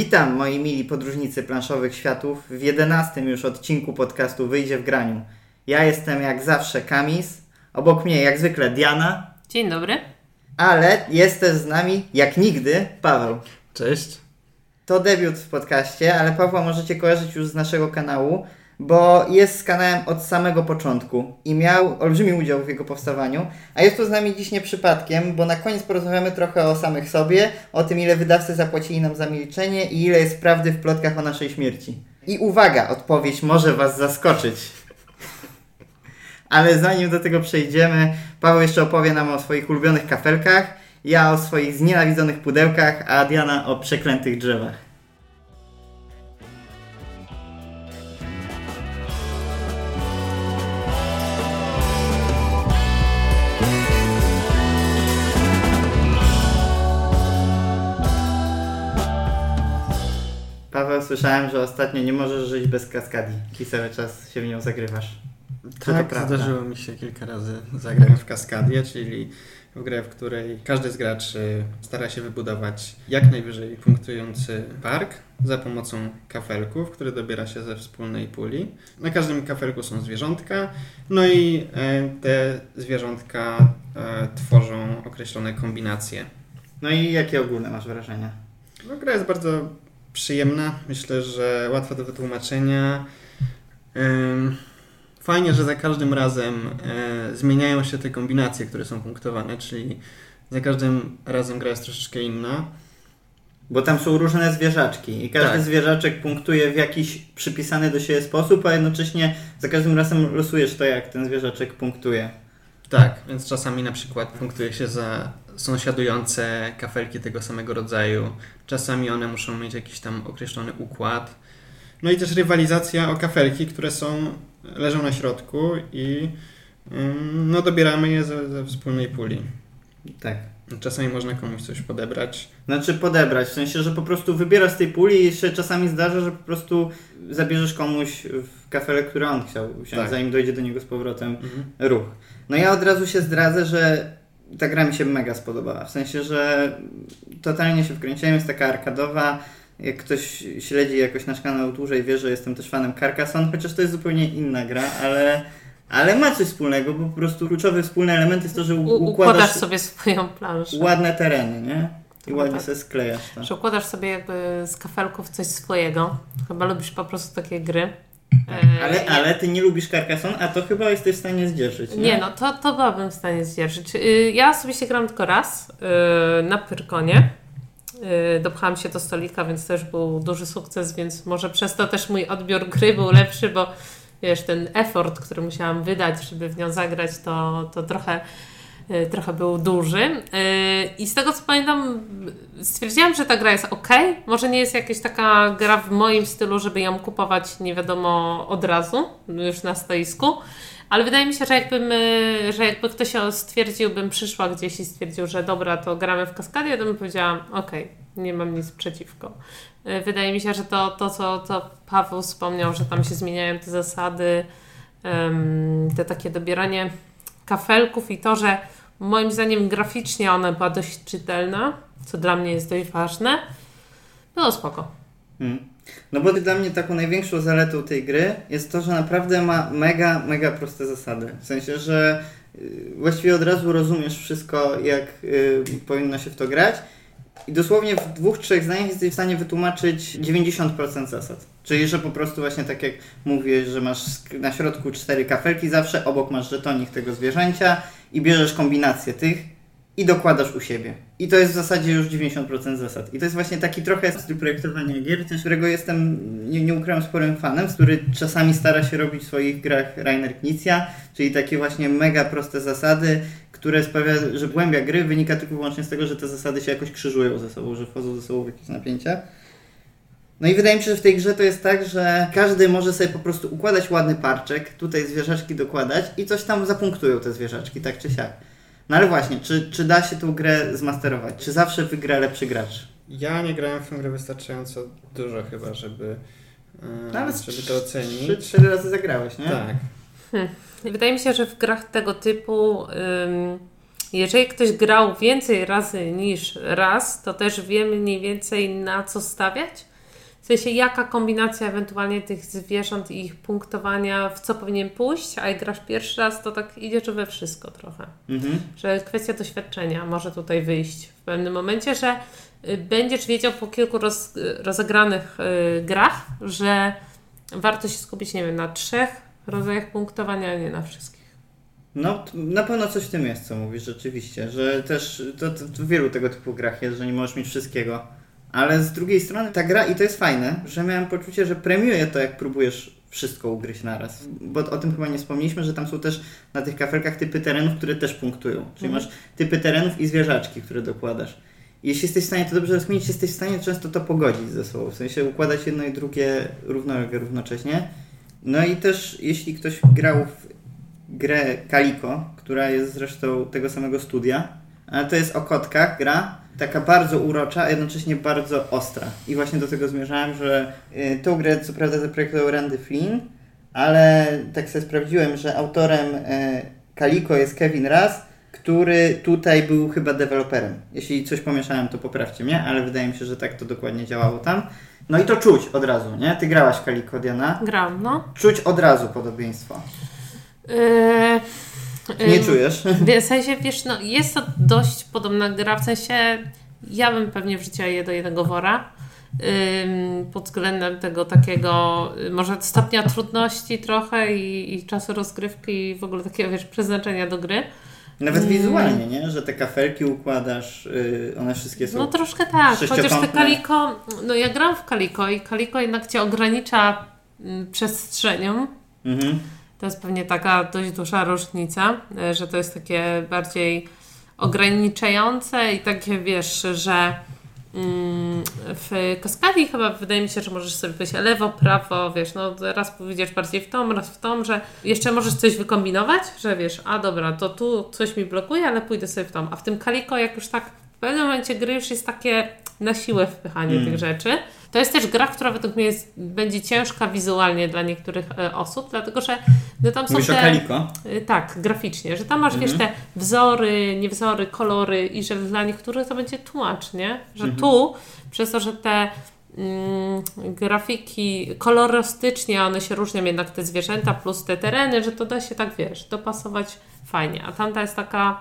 Witam moi mili podróżnicy planszowych światów w jedenastym już odcinku podcastu Wyjdzie w graniu. Ja jestem jak zawsze Kamis, obok mnie jak zwykle Diana, Dzień dobry. ale jest też z nami jak nigdy Paweł. Cześć. To debiut w podcaście, ale Pawła możecie kojarzyć już z naszego kanału, bo jest z kanałem od samego początku i miał olbrzymi udział w jego powstawaniu. A jest tu z nami dziś nie przypadkiem, bo na koniec porozmawiamy trochę o samych sobie, o tym ile wydawcy zapłacili nam za milczenie i ile jest prawdy w plotkach o naszej śmierci. I uwaga, odpowiedź może Was zaskoczyć. Ale zanim do tego przejdziemy, Paweł jeszcze opowie nam o swoich ulubionych kafelkach, ja o swoich znienawidzonych pudełkach, a Diana o przeklętych drzewach. Paweł, słyszałem, że ostatnio nie możesz żyć bez kaskadi i cały czas się w nią zagrywasz. Czy to Tak, prawda? zdarzyło mi się kilka razy zagrać w Kaskadię, czyli w grę, w której każdy z graczy stara się wybudować jak najwyżej punktujący park za pomocą kafelków, które dobiera się ze wspólnej puli. Na każdym kafelku są zwierzątka, no i e, te zwierzątka e, tworzą określone kombinacje. No i jakie ogólne masz wrażenia? No, gra jest bardzo przyjemna, myślę, że łatwa do wytłumaczenia. Fajnie, że za każdym razem e, zmieniają się te kombinacje, które są punktowane, czyli za każdym razem gra jest troszeczkę inna. Bo tam są różne zwierzaczki i każdy Tak. zwierzaczek punktuje w jakiś przypisany do siebie sposób, a jednocześnie za każdym razem losujesz to, jak ten zwierzaczek punktuje. Tak, więc czasami na przykład punktuje się za sąsiadujące kafelki tego samego rodzaju. Czasami one muszą mieć jakiś tam określony układ. No i też rywalizacja o kafelki, które są, leżą na środku i ym, no dobieramy je ze, ze wspólnej puli. Tak. Czasami można komuś coś podebrać. Znaczy podebrać, w sensie, że po prostu wybierasz z tej puli i jeszcze czasami zdarza, że po prostu zabierzesz komuś w kafelek, który on chciał wziąć, Tak. zanim dojdzie do niego z powrotem Mhm. ruch. No ja od razu się zdradzę, że ta gra mi się mega spodobała. W sensie, że totalnie się wkręciłem, jest taka arkadowa. Jak ktoś śledzi jakoś nasz kanał dłużej, wie, że jestem też fanem Carcassonne, chociaż to jest zupełnie inna gra, ale, ale ma coś wspólnego, bo po prostu kluczowy wspólny element jest to, że układasz układasz sobie swoją planszę. ładne tereny, nie? I ładnie tak. sobie sklejasz to. Że układasz sobie jakby z kafelków coś swojego. Chyba lubisz po prostu takie gry. E, Ale, ale ty nie lubisz Carcassonne, a to chyba jesteś w stanie zdzierżyć, nie? Nie, no to, to byłabym w stanie zdzierżyć. Y, Ja osobiście gram tylko raz y, na Pyrkonie. Y, Dopchałam się do stolika, więc też był duży sukces, więc może przez to też mój odbiór gry był lepszy, bo wiesz, ten effort, który musiałam wydać, żeby w nią zagrać, to, to trochę, trochę był duży. Y, I z tego co pamiętam, stwierdziłam, że ta gra jest ok. Może nie jest jakaś taka gra w moim stylu, żeby ją kupować nie wiadomo od razu, już na stoisku. Ale wydaje mi się, że jakbym, y, że jakby ktoś stwierdził, bym przyszła gdzieś i stwierdził, że dobra, to gramy w kaskadzie, to bym powiedziała, okej, nie mam nic przeciwko. Y, Wydaje mi się, że to, to co to Paweł wspomniał, że tam się zmieniają te zasady, te takie dobieranie kafelków i to, że moim zdaniem graficznie ona była dość czytelna, co dla mnie jest dość ważne, było spoko. Mm. No bo dla mnie taką największą zaletą tej gry jest to, że naprawdę ma mega, mega proste zasady. W sensie, że y, właściwie od razu rozumiesz wszystko, jak y, powinno się w to grać i dosłownie w dwóch, trzech zdaniach jesteś w stanie wytłumaczyć 90% zasad. Czyli, że po prostu właśnie tak jak mówię, że masz na środku cztery kafelki zawsze, obok masz żetonik tego zwierzęcia i bierzesz kombinację tych i dokładasz u siebie. I to jest w zasadzie już 90% zasad. I to jest właśnie taki trochę styl projektowania gier, też którego jestem, nie, nie ukrywam, sporym fanem, który czasami stara się robić w swoich grach Rainer Knizia, czyli takie właśnie mega proste zasady, które sprawia, że głębia gry wynika tylko i wyłącznie z tego, że te zasady się jakoś krzyżują ze sobą, że wchodzą ze sobą w jakieś napięcia. No i wydaje mi się, że w tej grze to jest tak, że każdy może sobie po prostu układać ładny parczek, tutaj zwierzaczki dokładać i coś tam zapunktują te zwierzaczki, tak czy siak. No ale właśnie, czy, czy da się tą grę zmasterować? Czy zawsze wygra lepszy gracz? Ja nie grałem w tę grę wystarczająco dużo chyba, żeby, e, No ale żeby to ocenić. Trzy, cztery razy zagrałeś, nie? Tak. I Wydaje mi się, że w grach tego typu, jeżeli ktoś grał więcej razy niż raz, to też wie mniej więcej na co stawiać. sensie jaka kombinacja ewentualnie tych zwierząt i ich punktowania, w co powinien pójść, a jak grasz pierwszy raz, to tak idziesz we wszystko trochę. Mhm. Że kwestia doświadczenia może tutaj wyjść w pewnym momencie, że y, będziesz wiedział po kilku roz, rozegranych y, grach, że warto się skupić, nie wiem, na trzech rodzajach punktowania, a nie na wszystkich. No, na pewno coś w tym jest, co mówisz, rzeczywiście, że też to, to, to w wielu tego typu grach jest, że nie możesz mieć wszystkiego. Ale z drugiej strony ta gra, i to jest fajne, że miałem poczucie, że premiuje to, jak próbujesz wszystko ugryźć naraz. Bo o tym chyba nie wspomnieliśmy, że tam są też na tych kafelkach typy terenów, które też punktują. Czyli Mhm. masz typy terenów i zwierzaczki, które dokładasz. Jeśli jesteś w stanie to dobrze rozkminić, jesteś w stanie często to pogodzić ze sobą. W sensie układać jedno i drugie równolegle, równocześnie. No i też jeśli ktoś grał w grę Kaliko, która jest zresztą tego samego studia, ale to jest o kotkach gra, taka bardzo urocza, a jednocześnie bardzo ostra. I właśnie do tego zmierzałem, że y, tą grę co prawda zaprojektował Randy Flynn, ale tak sobie sprawdziłem, że autorem y, Kaliko jest Kevin Raz, który tutaj był chyba deweloperem. Jeśli coś pomieszałem, to poprawcie mnie, ale wydaje mi się, że tak to dokładnie działało tam. No i to czuć od razu, nie? Ty grałaś w Kaliko, Diana. Gram, no. Czuć od razu podobieństwo. Yy, Nie ym, czujesz? W sensie, wiesz, no, jest to dość podobna gra, w sensie ja bym pewnie wrzuciła je do jednego wora. Ym, pod względem tego takiego, y, może stopnia trudności trochę i, i czasu rozgrywki i w ogóle takiego, wiesz, przeznaczenia do gry. Nawet Mm. wizualnie, nie? Że te kafelki układasz, yy, one wszystkie są... No troszkę tak, chociaż te. Kaliko, no ja gram w Kaliko i Kaliko jednak Cię ogranicza mm, przestrzenią. Mhm. To jest pewnie taka dość duża różnica, e, że to jest takie bardziej ograniczające i takie wiesz, że mm, w Kaskadii chyba wydaje mi się, że możesz sobie powiedzieć lewo, prawo, wiesz, no raz powiedziesz bardziej w tą, raz w tą, że jeszcze możesz coś wykombinować, że wiesz, a dobra, to tu coś mi blokuje, ale pójdę sobie w tą. A w tym Kaliko, jak już tak w pewnym momencie gry już jest takie na siłę wpychanie Mm. tych rzeczy. To jest też gra, która według mnie jest, będzie ciężka wizualnie dla niektórych e, osób, dlatego że no, tam są Mówisz o te... Kaliko? Y, Tak, graficznie, że tam masz wiesz Mhm. te wzory, niewzory, kolory i że dla niektórych to będzie tłumacz, nie? Że Mhm. tu, przez to, że te mm, grafiki kolorystycznie, one się różnią jednak te zwierzęta plus te tereny, że to da się tak, wiesz, dopasować fajnie. A tamta jest taka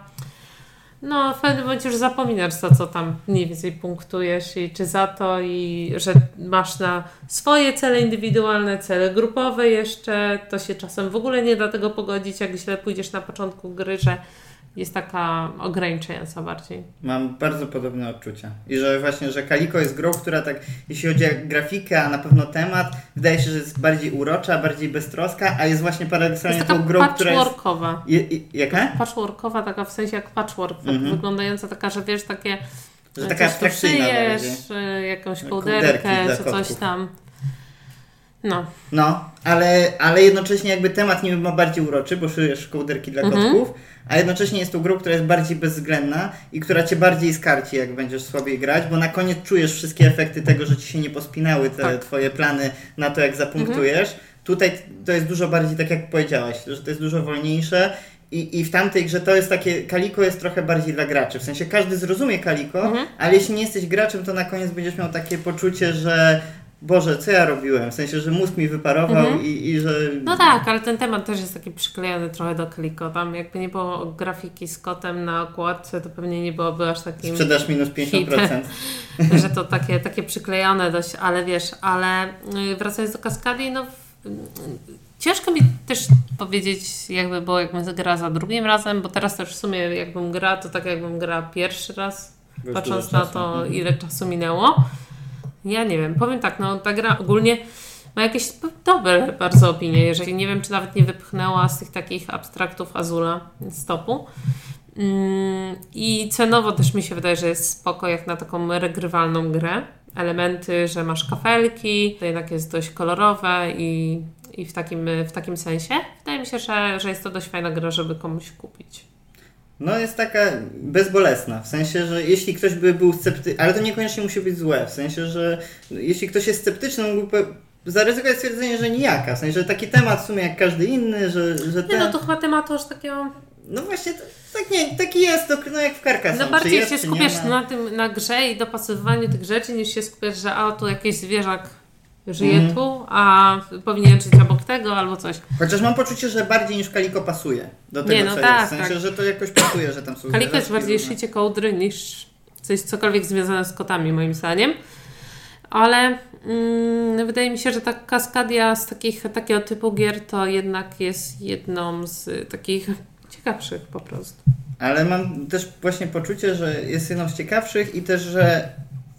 no, w pewnym momencie już zapominasz za co tam mniej więcej punktujesz i czy za to i że masz na swoje cele indywidualne, cele grupowe jeszcze, to się czasem w ogóle nie da tego pogodzić, jak źle pójdziesz na początku gry, że jest taka ograniczająca bardziej. Mam bardzo podobne odczucia. I że właśnie, że Kaliko jest grą, która tak, jeśli chodzi o grafikę, a na pewno temat, wydaje się, że jest bardziej urocza, bardziej beztroska, a jest właśnie paradoksalnie Jest tą grą, która jest... patchworkowa. Jaka? Patchworkowa, taka w sensie jak patchwork, tak Mhm. wyglądająca taka, że wiesz, takie Że coś taka abstrakcyjna bardziej. y, jakąś kołderkę, czy coś tam. No. No, ale, ale jednocześnie jakby temat niby ma bardziej uroczy, bo szyjesz kołderki dla Mhm. kotków, a jednocześnie jest to grą, która jest bardziej bezwzględna i która cię bardziej skarci, jak będziesz słabiej grać, bo na koniec czujesz wszystkie efekty tego, że ci się nie pospinały te Tak. twoje plany na to, jak zapunktujesz. Tutaj to jest dużo bardziej, tak jak powiedziałaś, że to jest dużo wolniejsze i, i w tamtej grze to jest takie, Kaliko jest trochę bardziej dla graczy, w sensie każdy zrozumie Kaliko, Mhm. ale jeśli nie jesteś graczem, to na koniec będziesz miał takie poczucie, że Boże, co ja robiłem? W sensie, że mózg mi wyparował Mhm. i, i że... No tak, ale ten temat też jest taki przyklejony trochę do Kaliko. Tam jakby nie było grafiki z kotem na okładce, to pewnie nie byłoby aż takim, Sprzedaż minus 50%. że to takie, takie przyklejone dość, ale wiesz, ale y, wracając do Kaskadii, no y, ciężko mi też powiedzieć jakby było, jakbym gra za drugim razem, bo teraz też w sumie jakbym gra, to tak jakbym gra pierwszy raz, już patrząc na to, ile czasu minęło. Ja nie wiem, powiem tak, no ta gra ogólnie ma jakieś dobre bardzo opinie, jeżeli nie wiem, czy nawet nie wypchnęła z tych takich abstraktów Azula z topu. Mm, I cenowo też mi się wydaje, że jest spoko jak na taką regrywalną grę. Elementy, że masz kafelki, to jednak jest dość kolorowe i, i w, takim, w takim sensie. Wydaje mi się, że, że jest to dość fajna gra, żeby komuś kupić. No jest taka bezbolesna, w sensie, że jeśli ktoś by był sceptyczny, ale to niekoniecznie musi być złe, w sensie, że jeśli ktoś jest sceptyczny, mógłby zaryzykować stwierdzenie, że nijaka, w sensie, że taki temat w sumie jak każdy inny, że, że Nie, ten... no to chyba tematu aż takiego... No właśnie, tak nie, taki jest, to no jak w Carcassonne, No bardziej jest, się nie skupiasz na tym, na grze i dopasowywaniu tych rzeczy, niż się skupiasz, że a tu jakiś zwierzak żyje Mhm. tu, a powinien żyć tego albo coś. Chociaż mam poczucie, że bardziej niż Kaliko pasuje do tego, Nie, no co tak, jest. W sensie, tak. że to jakoś pasuje, że tam są Kaliko jest bardziej szycie kołdry niż coś cokolwiek związane z kotami, moim zdaniem. Ale mm, wydaje mi się, że ta kaskadia z takich, takiego typu gier to jednak jest jedną z takich ciekawszych po prostu. Ale mam też właśnie poczucie, że jest jedną z ciekawszych i też, że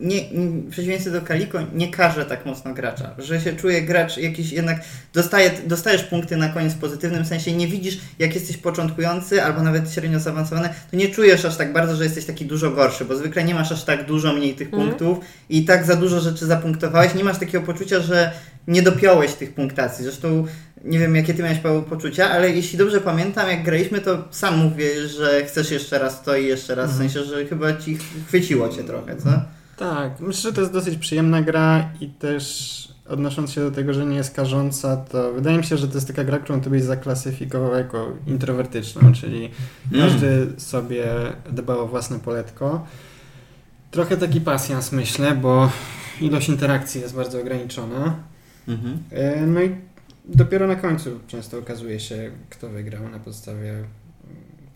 nie, w przeciwieństwie do Kaliko nie karze tak mocno gracza, że się czuje gracz jakiś jednak dostaje, dostajesz punkty na koniec w pozytywnym sensie, nie widzisz jak jesteś początkujący albo nawet średnio zaawansowany, to nie czujesz aż tak bardzo, że jesteś taki dużo gorszy, bo zwykle nie masz aż tak dużo mniej tych Mhm. punktów i tak za dużo rzeczy zapunktowałeś, nie masz takiego poczucia, że nie dopiąłeś tych punktacji. Zresztą nie wiem, jakie ty miałeś Paweł poczucia, ale jeśli dobrze pamiętam, jak graliśmy, to sam mówię, że chcesz jeszcze raz to i jeszcze raz, w sensie, że chyba ci chwyciło cię trochę, co? Tak, myślę, że to jest dosyć przyjemna gra i też odnosząc się do tego, że nie jest karząca, to wydaje mi się, że to jest taka gra, którą ty byś zaklasyfikował jako introwertyczną, czyli każdy sobie dba o własne poletko. Trochę taki pasjans myślę, bo ilość interakcji jest bardzo ograniczona. Mhm. E, No i dopiero na końcu często okazuje się, kto wygrał na podstawie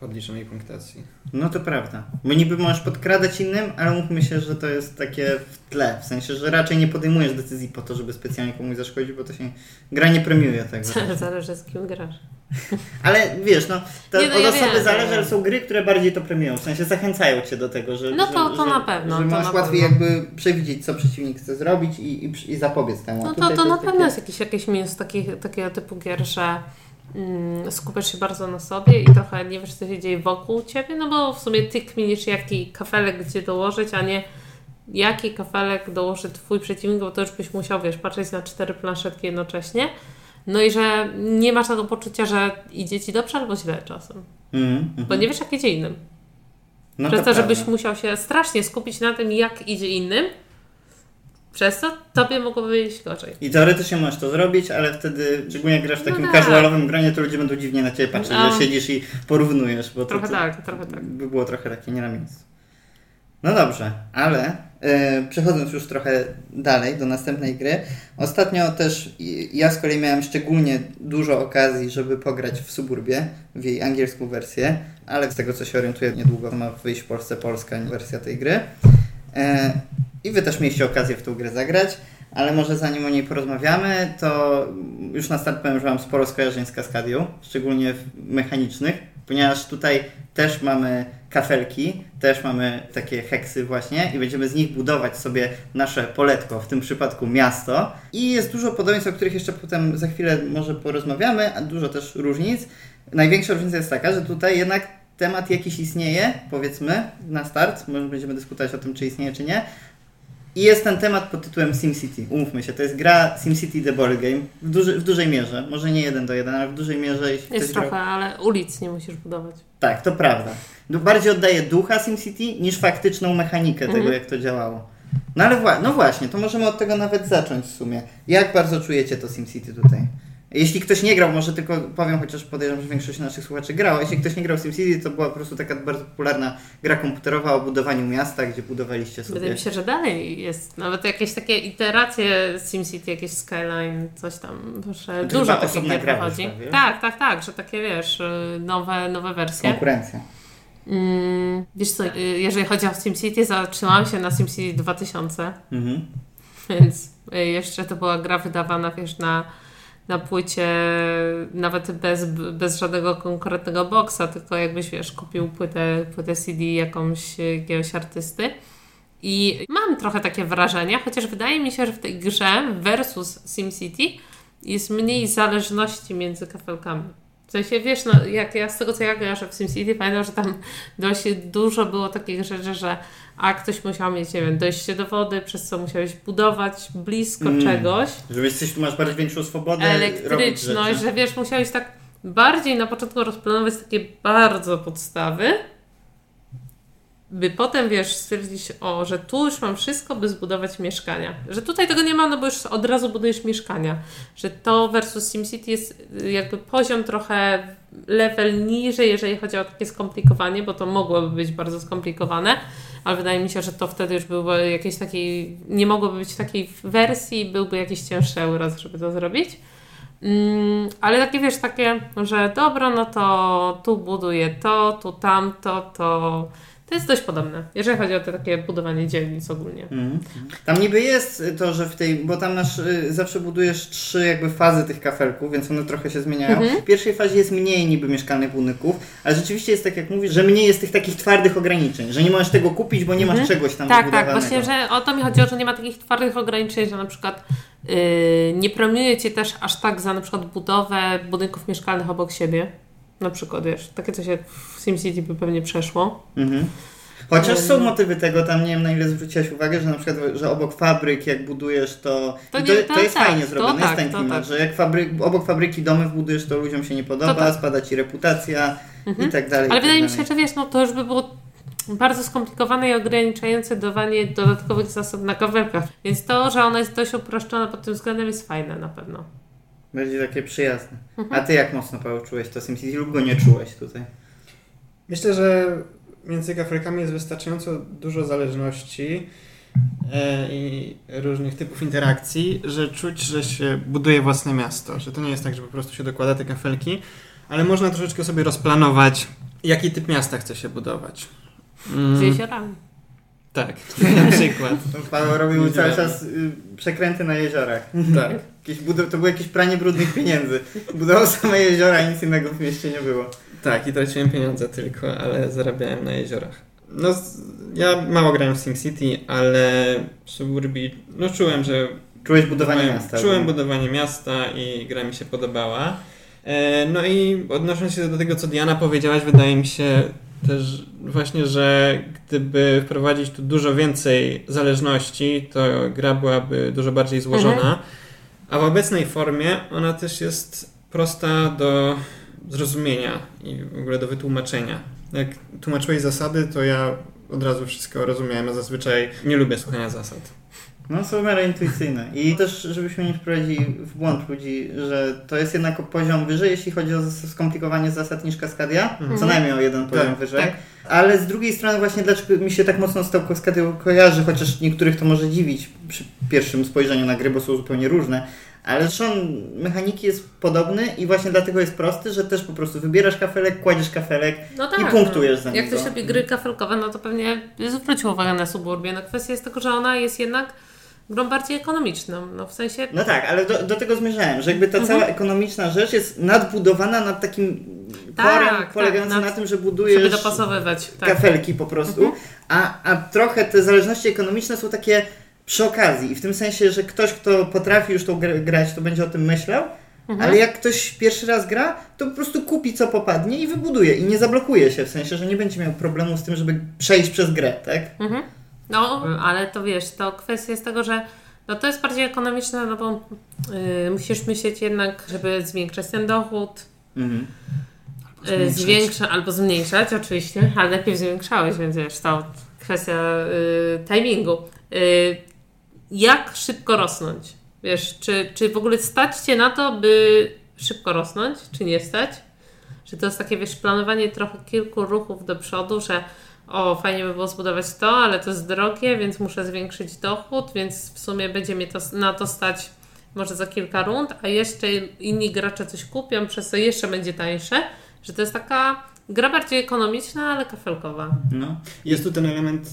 podliczonej punktacji. No to prawda. Bo niby możesz podkradać innym, ale mówmy się, że to jest takie w tle. W sensie, że raczej nie podejmujesz decyzji po to, żeby specjalnie komuś zaszkodzić, bo to się gra nie premiuje tego. Zależy z kim grasz. Ale wiesz, no, to Nie, no od ja osoby wiem, zależy, wiem. ale są gry, które bardziej to premiują. W sensie zachęcają cię do tego, że. No to- że, to na pewno, Że to masz łatwiej pewno. jakby przewidzieć, co przeciwnik chce zrobić i, i, i zapobiec temu. No to, tutaj to na pewno takie- jest jakiś, jakiś minus takich, takiego typu gier, że skupiasz się bardzo na sobie i trochę nie wiesz, co się dzieje wokół ciebie, no bo w sumie ty kminisz, jaki kafelek gdzie dołożyć, a nie jaki kafelek dołoży twój przeciwnik, bo to już byś musiał, wiesz, patrzeć na cztery planszetki jednocześnie. No i że nie masz tego poczucia, że idzie ci dobrze albo źle czasem. Mhm, mhm. Bo nie wiesz, jak idzie innym. no Przez to, prawda. żebyś musiał się strasznie skupić na tym, jak idzie innym, przez to tobie mogłoby być gorzej. I teoretycznie możesz to zrobić, ale wtedy, szczególnie jak grasz w No takim tak. casualowym gronie, to ludzie będą dziwnie na ciebie patrzeć, No. że siedzisz i porównujesz, bo to, Trochę to tak, trochę tak. by było trochę takie nie na miejscu. No dobrze, ale e, przechodząc już trochę dalej do następnej gry, ostatnio też ja z kolei miałem szczególnie dużo okazji, żeby pograć w Suburbie, w jej angielską wersję, ale z tego co się orientuję, niedługo ma wyjść w Polsce polska wersja tej gry. E, I wy też mieliście okazję w tą grę zagrać, ale może zanim o niej porozmawiamy, to już na start powiem, że mam sporo skojarzeń z Kaskadią, szczególnie mechanicznych, ponieważ tutaj też mamy kafelki, też mamy takie heksy właśnie i będziemy z nich budować sobie nasze poletko, w tym przypadku miasto. I jest dużo podobieństw, o których jeszcze potem za chwilę może porozmawiamy, a dużo też różnic. Największa różnica jest taka, że tutaj jednak temat jakiś istnieje, powiedzmy, na start, może będziemy dyskutować o tym, czy istnieje, czy nie. I jest ten temat pod tytułem SimCity. Umówmy się, to jest gra SimCity The Board Game w, duży, w dużej mierze. Może nie jeden do jeden, ale w dużej mierze. Jeśli Jest trochę, ale ulic nie musisz budować. tak, to prawda. Bardziej oddaje ducha SimCity niż faktyczną mechanikę tego, Mhm. jak to działało. No ale wła- no właśnie, to możemy od tego nawet zacząć w sumie. Jak bardzo czujecie to SimCity tutaj? Jeśli ktoś nie grał, może tylko powiem, chociaż podejrzewam, że większość naszych słuchaczy grała. Jeśli ktoś nie grał w SimCity, to była po prostu taka bardzo popularna gra komputerowa o budowaniu miasta, gdzie budowaliście sobie. Wydaje mi się, że dalej jest. Nawet jakieś takie iteracje SimCity, jakieś Skyline, coś tam, że To dużo takich gier gra wychodzi. Tak, tak, tak, że takie wiesz, y, nowe, nowe wersje. Konkurencja. Mm, wiesz co, y, jeżeli chodzi o SimCity, zatrzymałam się na SimCity 2000. Mhm. Więc y, jeszcze to była gra wydawana, wiesz, na, na płycie nawet bez, bez żadnego konkretnego boksa, tylko jakbyś, wiesz, kupił płytę, płytę CD jakąś, jakiegoś artysty. I mam trochę takie wrażenie, chociaż wydaje mi się, że w tej grze versus SimCity jest mniej zależności między kafelkami. W sensie, wiesz, no, jak ja z tego co ja kojarzę w SimCity, pamiętam, że tam dość dużo było takich rzeczy, że a ktoś musiał mieć, nie wiem, dojście do wody, przez co musiałeś budować blisko Mm. czegoś, Że jesteś, tu masz bardziej większą swobodę. elektryczność, że wiesz, musiałeś tak bardziej na początku rozplanować takie bardzo podstawy, by potem, wiesz, stwierdzić, o, że tu już mam wszystko, by zbudować mieszkania. Że tutaj tego nie ma, no bo już od razu budujesz mieszkania. Że to versus SimCity jest y, jakby poziom trochę level niżej, jeżeli chodzi o takie skomplikowanie, bo to mogłoby być bardzo skomplikowane, ale wydaje mi się, że to wtedy już byłby jakiejś takiej, nie mogłoby być takiej wersji, byłby jakiś cięższy Euros, żeby to zrobić. Mm, ale takie wiesz, takie, że dobra, no to tu buduję to, tu tamto, to. To jest dość podobne, jeżeli chodzi o te takie budowanie dzielnic ogólnie. Mhm. Tam niby jest to, że w tej, bo tam masz, y, zawsze budujesz trzy jakby fazy tych kafelków, więc one trochę się zmieniają. Mhm. W pierwszej fazie jest mniej niby mieszkalnych budynków, ale rzeczywiście jest tak jak mówisz, że mniej jest tych takich twardych ograniczeń, że nie możesz tego kupić, bo nie masz Mhm. czegoś tam Tak, tak, właśnie, że o to mi chodziło, że nie ma takich twardych ograniczeń, że na przykład yy, nie premiuje cię też aż tak za na przykład budowę budynków mieszkalnych obok siebie. Na przykład, wiesz, takie coś jak w SimCity by pewnie przeszło. Mhm. Chociaż są Ym. motywy tego, tam nie wiem na ile zwróciłaś uwagę, że na przykład, że obok fabryk jak budujesz to, To nie- to, to jest tak, fajnie zrobione, tak, jest ten to klimat, tak. że jak fabryk, obok fabryki domy wbudujesz to ludziom się nie podoba, tak. spada ci reputacja Mhm. i tak dalej. Ale tak wydaje mi się, że wiesz, no to już by było bardzo skomplikowane i ograniczające dawanie dodatkowych zasad na kafelkach. Więc to, że ona jest dość uproszczona pod tym względem jest fajne na pewno. Będzie takie przyjazne. Mhm. A ty jak mocno Paweł czułeś to SimCity lub go nie czułeś tutaj? Myślę, że między kafelkami jest wystarczająco dużo zależności e, i różnych typów interakcji, że czuć, że się buduje własne miasto. Że to nie jest tak, że po prostu się dokłada te kafelki, ale można troszeczkę sobie rozplanować, jaki typ miasta chce się budować. Mm, Z jeziorami. tak, na przykład. Paweł robił cały czas y, przekręty na jeziorach. Tak. Jakieś budow- to było jakieś pranie brudnych pieniędzy. Budował same jeziora i nic innego w mieście nie było. Tak, i traciłem pieniądze tylko, ale zarabiałem na jeziorach. No, ja mało grałem w SimCity, ale w Suburbii, no czułem, że Czułeś budowanie Czułem- miasta. Czułem no. budowanie miasta i gra mi się podobała. E, No i odnosząc się do tego, co Diana powiedziałaś, wydaje mi się też właśnie, że gdyby wprowadzić tu dużo więcej zależności, to gra byłaby dużo bardziej złożona. Mhm. A w obecnej formie ona też jest prosta do zrozumienia i w ogóle do wytłumaczenia. Jak tłumaczyłeś zasady, to ja od razu wszystko rozumiałem, a zazwyczaj nie lubię słuchania zasad. No są w miarę intuicyjne. I też, żebyśmy nie wprowadzili w błąd ludzi, że to jest jednak o poziom wyżej, jeśli chodzi o skomplikowanie zasad niż Kaskadia. Mhm. Co najmniej o jeden poziom Tak, wyżej. tak. Ale z drugiej strony właśnie dlaczego mi się tak mocno z tą Kaskadią kojarzy, chociaż niektórych to może dziwić przy pierwszym spojrzeniu na gry, bo są zupełnie różne. Ale trzon mechaniki jest podobny i właśnie dlatego jest prosty, że też po prostu wybierasz kafelek, kładziesz kafelek No i punktujesz za no. Jak niego. ktoś lubi gry kafelkowe, no to pewnie zwrócił uwagę na Suburbię. No kwestia jest tego, że ona jest jednak grą bardziej ekonomiczną. No w sensie No tak, ale do, do tego zmierzałem, że jakby ta Mhm. cała ekonomiczna rzecz jest nadbudowana nad takim Tak, tak, polegającym nad- na tym, że żeby budujesz dopasowywać. Tak. kafelki po prostu, Mhm. a, a trochę te zależności ekonomiczne są takie przy okazji i w tym sensie, że ktoś, kto potrafi już tą grę grać, to będzie o tym myślał, Mhm. ale jak ktoś pierwszy raz gra, to po prostu kupi co popadnie i wybuduje i nie zablokuje się, w sensie, że nie będzie miał problemu z tym, żeby przejść przez grę, tak? Mhm. No, ale to wiesz, to kwestia jest tego, że no to jest bardziej ekonomiczne, no bo yy, musisz myśleć jednak, żeby zwiększać ten dochód, Mhm. yy, zmniejszać. zwiększa albo zmniejszać oczywiście, ale najpierw zwiększałeś, więc wiesz, to kwestia yy, timingu. Yy, jak szybko rosnąć? Wiesz, czy, czy w ogóle stać Cię na to, by szybko rosnąć, czy nie stać? Że to jest takie, wiesz, planowanie trochę kilku ruchów do przodu, że o, fajnie by było zbudować to, ale to jest drogie, więc muszę zwiększyć dochód, więc w sumie będzie mnie to, na to stać może za kilka rund, a jeszcze inni gracze coś kupią, przez co jeszcze będzie tańsze, że to jest taka gra bardziej ekonomiczna, ale kafelkowa. No. Jest tu ten element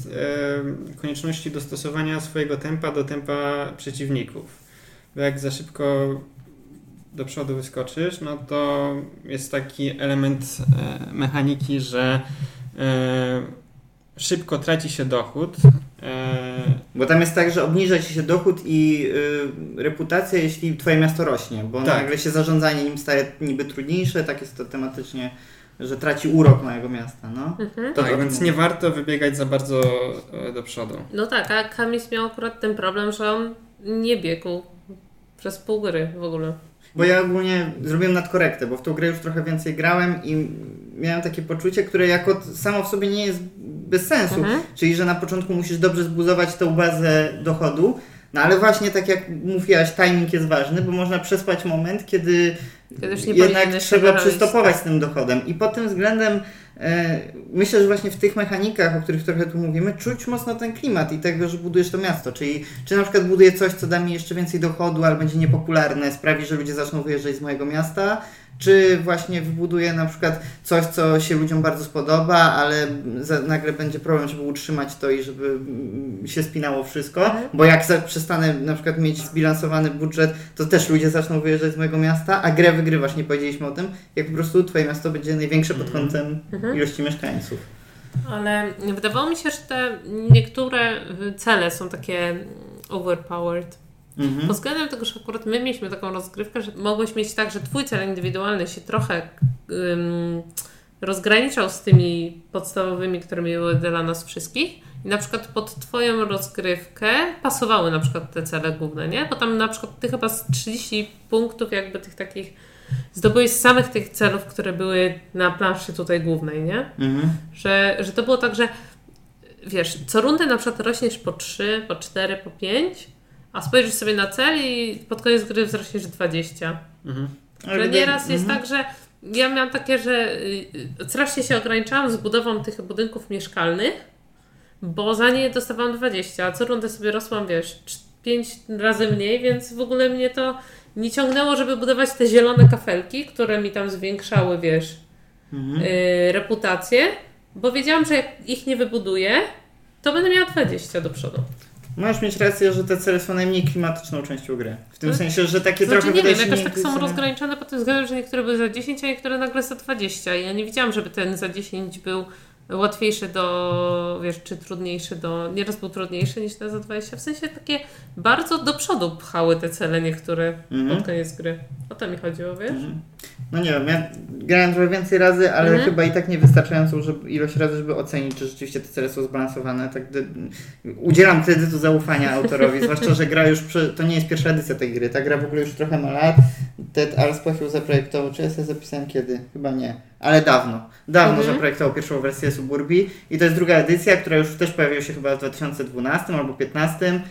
e, konieczności dostosowania swojego tempa do tempa przeciwników. Bo jak za szybko do przodu wyskoczysz, no to jest taki element e, mechaniki, że e, szybko traci się dochód. E, Bo tam jest tak, że obniża ci się dochód i y, reputacja, jeśli twoje miasto rośnie, bo Tak. nagle się zarządzanie nim staje niby trudniejsze, tak jest to tematycznie, że traci urok małego miasta, no. Mhm. To tak, więc mówię. nie warto wybiegać za bardzo e, do przodu. No tak, a Kamis miał akurat ten problem, że on nie biegł przez pół gry w ogóle. Bo ja ogólnie zrobiłem nadkorektę, bo w tą grę już trochę więcej grałem i miałem takie poczucie, które jako samo w sobie nie jest bez sensu. Mhm. Czyli, że na początku musisz dobrze zbudować tą bazę dochodu, no ale właśnie tak jak mówiłaś, timing jest ważny, bo można przespać moment, kiedy jednak trzeba przystopować tak. z tym dochodem. I pod tym względem myślę, że właśnie w tych mechanikach, o których trochę tu mówimy, czuć mocno ten klimat i tego, że budujesz to miasto. Czyli czy na przykład buduję coś, co da mi jeszcze więcej dochodu, ale będzie niepopularne, sprawi, że ludzie zaczną wyjeżdżać z mojego miasta, czy właśnie wybuduję na przykład coś, co się ludziom bardzo spodoba, ale za, nagle będzie problem, żeby utrzymać to i żeby mm, się spinało wszystko, Mhm. bo jak za, przestanę na przykład mieć zbilansowany budżet, to też ludzie zaczną wyjeżdżać z mojego miasta, a grę wygrywasz, nie powiedzieliśmy o tym, jak po prostu twoje miasto będzie największe pod kątem Mhm. ilości mieszkańców. Ale wydawało mi się, że te niektóre cele są takie overpowered. Mhm. Pod względem tego, że akurat my mieliśmy taką rozgrywkę, że mogłeś mieć tak, że twój cel indywidualny się trochę rozgraniczał z tymi podstawowymi, które były dla nas wszystkich. I na przykład pod twoją rozgrywkę pasowały na przykład te cele główne, nie? Bo tam na przykład ty chyba z 30 punktów jakby tych takich zdobyłeś z samych tych celów, które były na planszy tutaj głównej, nie? Mhm. Że, że to było tak, że wiesz, co rundę na przykład rośniesz po 3, po 4, po 5, a spojrzysz sobie na cel i pod koniec gry wzrośniesz 20. Mhm. Ale Że nieraz jest mhm. tak, że ja miałam takie, że y, strasznie się ograniczałam z budową tych budynków mieszkalnych, bo za nie dostawałam 20, a co rundę sobie rosłam, wiesz, 5 razy mniej, więc w ogóle mnie to nie ciągnęło, żeby budować te zielone kafelki, które mi tam zwiększały, wiesz, Mhm. y, reputację, bo wiedziałam, że jak ich nie wybuduję, to będę miała 20 do przodu. Możesz mieć rację, że te cele są najmniej klimatyczną częścią gry. W tym No, sensie, że takie Znaczy trochę nie wiem, jakoś tak są rozgraniczone pod tym względem, że niektóre były za 10, a niektóre nagle za 20. I ja nie widziałam, żeby ten za 10 był łatwiejszy do, wiesz, czy trudniejszy do, nieraz był trudniejszy niż ten za 20. W sensie takie bardzo do przodu pchały te cele niektóre Mhm. pod koniec gry. O to mi chodziło, wiesz? Mhm. No nie wiem, ja grałem trochę więcej razy, ale Mhm. chyba i tak nie wystarczającą żeby, ilość razy, żeby ocenić, czy rzeczywiście te cele są zbalansowane. Tak, gdy, udzielam kredytu zaufania autorowi, zwłaszcza, że gra już, przy, to nie jest pierwsza edycja tej gry, ta gra w ogóle już trochę ma lat. Ted Alspach ją zaprojektował, czy ja sobie zapisałem kiedy? Chyba nie, ale dawno. Dawno Mhm. zaprojektował pierwszą wersję Suburbii i to jest druga edycja, która już też pojawiła się chyba w 2012 albo 2015.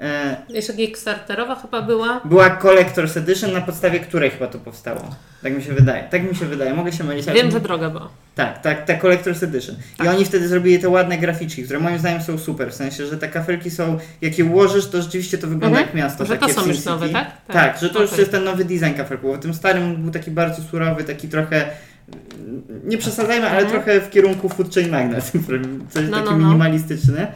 E, Jeszcze Kickstarterowa chyba była. była Collector's Edition, na podstawie której chyba to powstało. Tak mi się wydaje. Tak mi się wydaje. Mogę się mylić. ale- Wiem, że droga była. Tak, tak, ta Collector's Edition. I Tak. oni wtedy zrobili te ładne graficzki, które moim zdaniem są super. W sensie, że te kafelki są, jak je ułożysz, to rzeczywiście to wygląda Mhm. jak miasto. Że to są już nowe, tak? Tak, że to już Okej. jest ten nowy design kafelków. W tym starym był taki bardzo surowy, taki trochę. Nie przesadzajmy, ale trochę w kierunku Food Chain Magnet. Coś No, taki no, no. minimalistyczny.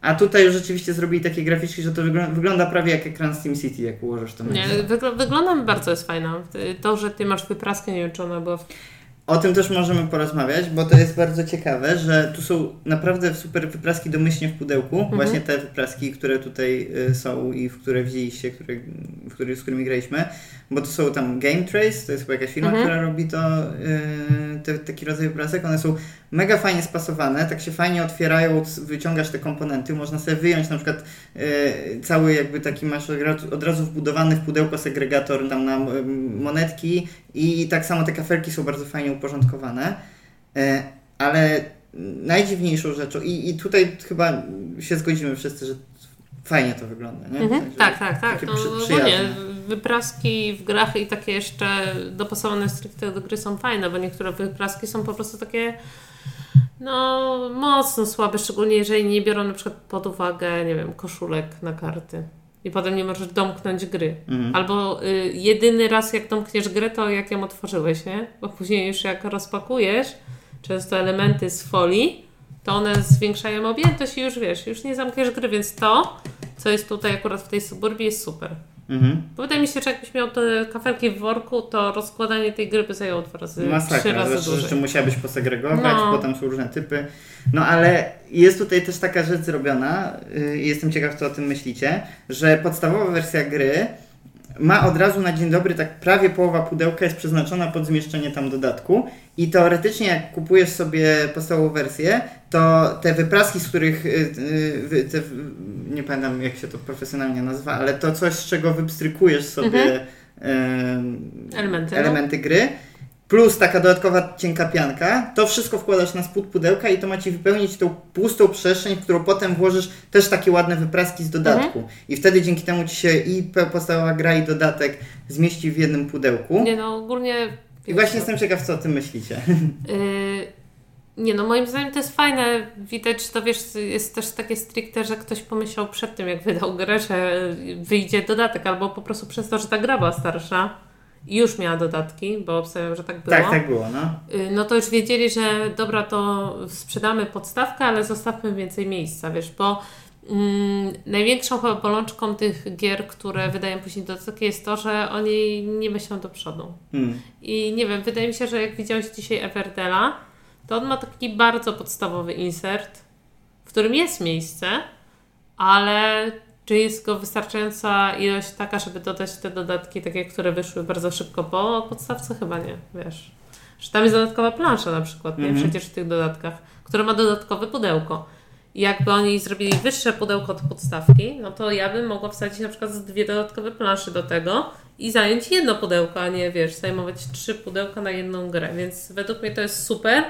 A tutaj już rzeczywiście zrobili takie graficzki, że to wygląda, wygląda prawie jak ekran z SimCity, jak ułożysz to Nie, wygl- wygląda bardzo jest fajna. To, że ty masz wypraskę, nie wiem czy ona była w O tym też możemy porozmawiać, bo to jest bardzo ciekawe, że tu są naprawdę super wypraski domyślnie w pudełku. Mhm. Właśnie te wypraski, które tutaj y, są i w które wzięliście, które, w które, z którymi graliśmy. Bo to są tam Game Trace, to jest chyba jakaś firma, Mhm. która robi to, y, te, taki rodzaj wyprasek. One są mega fajnie spasowane, tak się fajnie otwierają, wyciągasz te komponenty. Można sobie wyjąć na przykład y, cały jakby taki masz od razu- wbudowany w pudełko segregator tam na monetki i tak samo te kafelki są bardzo fajnie uporządkowane. E, Ale najdziwniejszą rzeczą, i, i tutaj chyba się zgodzimy wszyscy, że fajnie to wygląda, nie? Mhm. Tak, tak, tak. No, przy- ogólnie wypraski w grach i takie jeszcze dopasowane stricte do gry są fajne, bo niektóre wypraski są po prostu takie no mocno słabe, szczególnie jeżeli nie biorą na przykład pod uwagę, nie wiem, koszulek na karty. I potem nie możesz domknąć gry. Mhm. Albo y, jedyny raz jak domkniesz grę, to jak ją otworzyłeś, nie? Bo później już jak rozpakujesz często elementy z folii, to one zwiększają objętość i już wiesz, już nie zamkniesz gry, więc to, co jest tutaj akurat w tej suburbii jest super. Mhm. Bo wydaje mi się, że jakbyś miał te kafelki w worku, to rozkładanie tej gry by zajęło dwa razy, trzy Masakra, razy zwłaszcza, że dłużej. jeszcze musiałabyś posegregować, No. bo tam są różne typy. No ale jest tutaj też taka rzecz zrobiona, yy, i jestem ciekaw, co o tym myślicie, że podstawowa wersja gry ma od razu na dzień dobry, tak prawie połowa pudełka jest przeznaczona pod zmieszczenie tam dodatku i teoretycznie jak kupujesz sobie podstawową wersję, to te wypraski, z których, y, y, wy- te, nie pamiętam jak się to profesjonalnie nazywa, ale to coś, z czego wypstrykujesz sobie em, Elementy, no. elementy gry, plus taka dodatkowa cienka pianka, to wszystko wkładasz na spód pudełka i to ma Ci wypełnić tą pustą przestrzeń, w którą potem włożysz też takie ładne wypraski z dodatku. Mhm. I wtedy dzięki temu Ci się i podstawowa gra i dodatek zmieści w jednym pudełku. Nie no, ogólnie... I właśnie jestem ciekaw, co o tym myślicie. Yy, nie no, moim zdaniem to jest fajne. Widać, że to wiesz, jest też takie stricte, że ktoś pomyślał przed tym, jak wydał grę, że wyjdzie dodatek, albo po prostu przez to, że ta gra była starsza już miała dodatki, bo obstawiam, że tak było. Tak, tak było, no. Yy, No to już wiedzieli, że dobra, to sprzedamy podstawkę, ale zostawmy więcej miejsca, wiesz, bo mm, największą chyba bolączką tych gier, które wydają później dodatki jest to, że oni nie myślą do przodu. Hmm. I nie wiem, wydaje mi się, że jak widziałeś dzisiaj Everdela, to on ma taki bardzo podstawowy insert, w którym jest miejsce, ale czy jest go wystarczająca ilość taka, żeby dodać te dodatki, takie, które wyszły bardzo szybko po podstawce? Chyba nie, wiesz. Że tam jest dodatkowa plansza na przykład, nie? Mhm. Przecież w tych dodatkach, które ma dodatkowe pudełko. I jakby oni zrobili wyższe pudełko od podstawki, no to ja bym mogła wsadzić na przykład dwie dodatkowe plansze do tego i zająć jedno pudełko, a nie wiesz, zajmować trzy pudełka na jedną grę. Więc według mnie to jest super.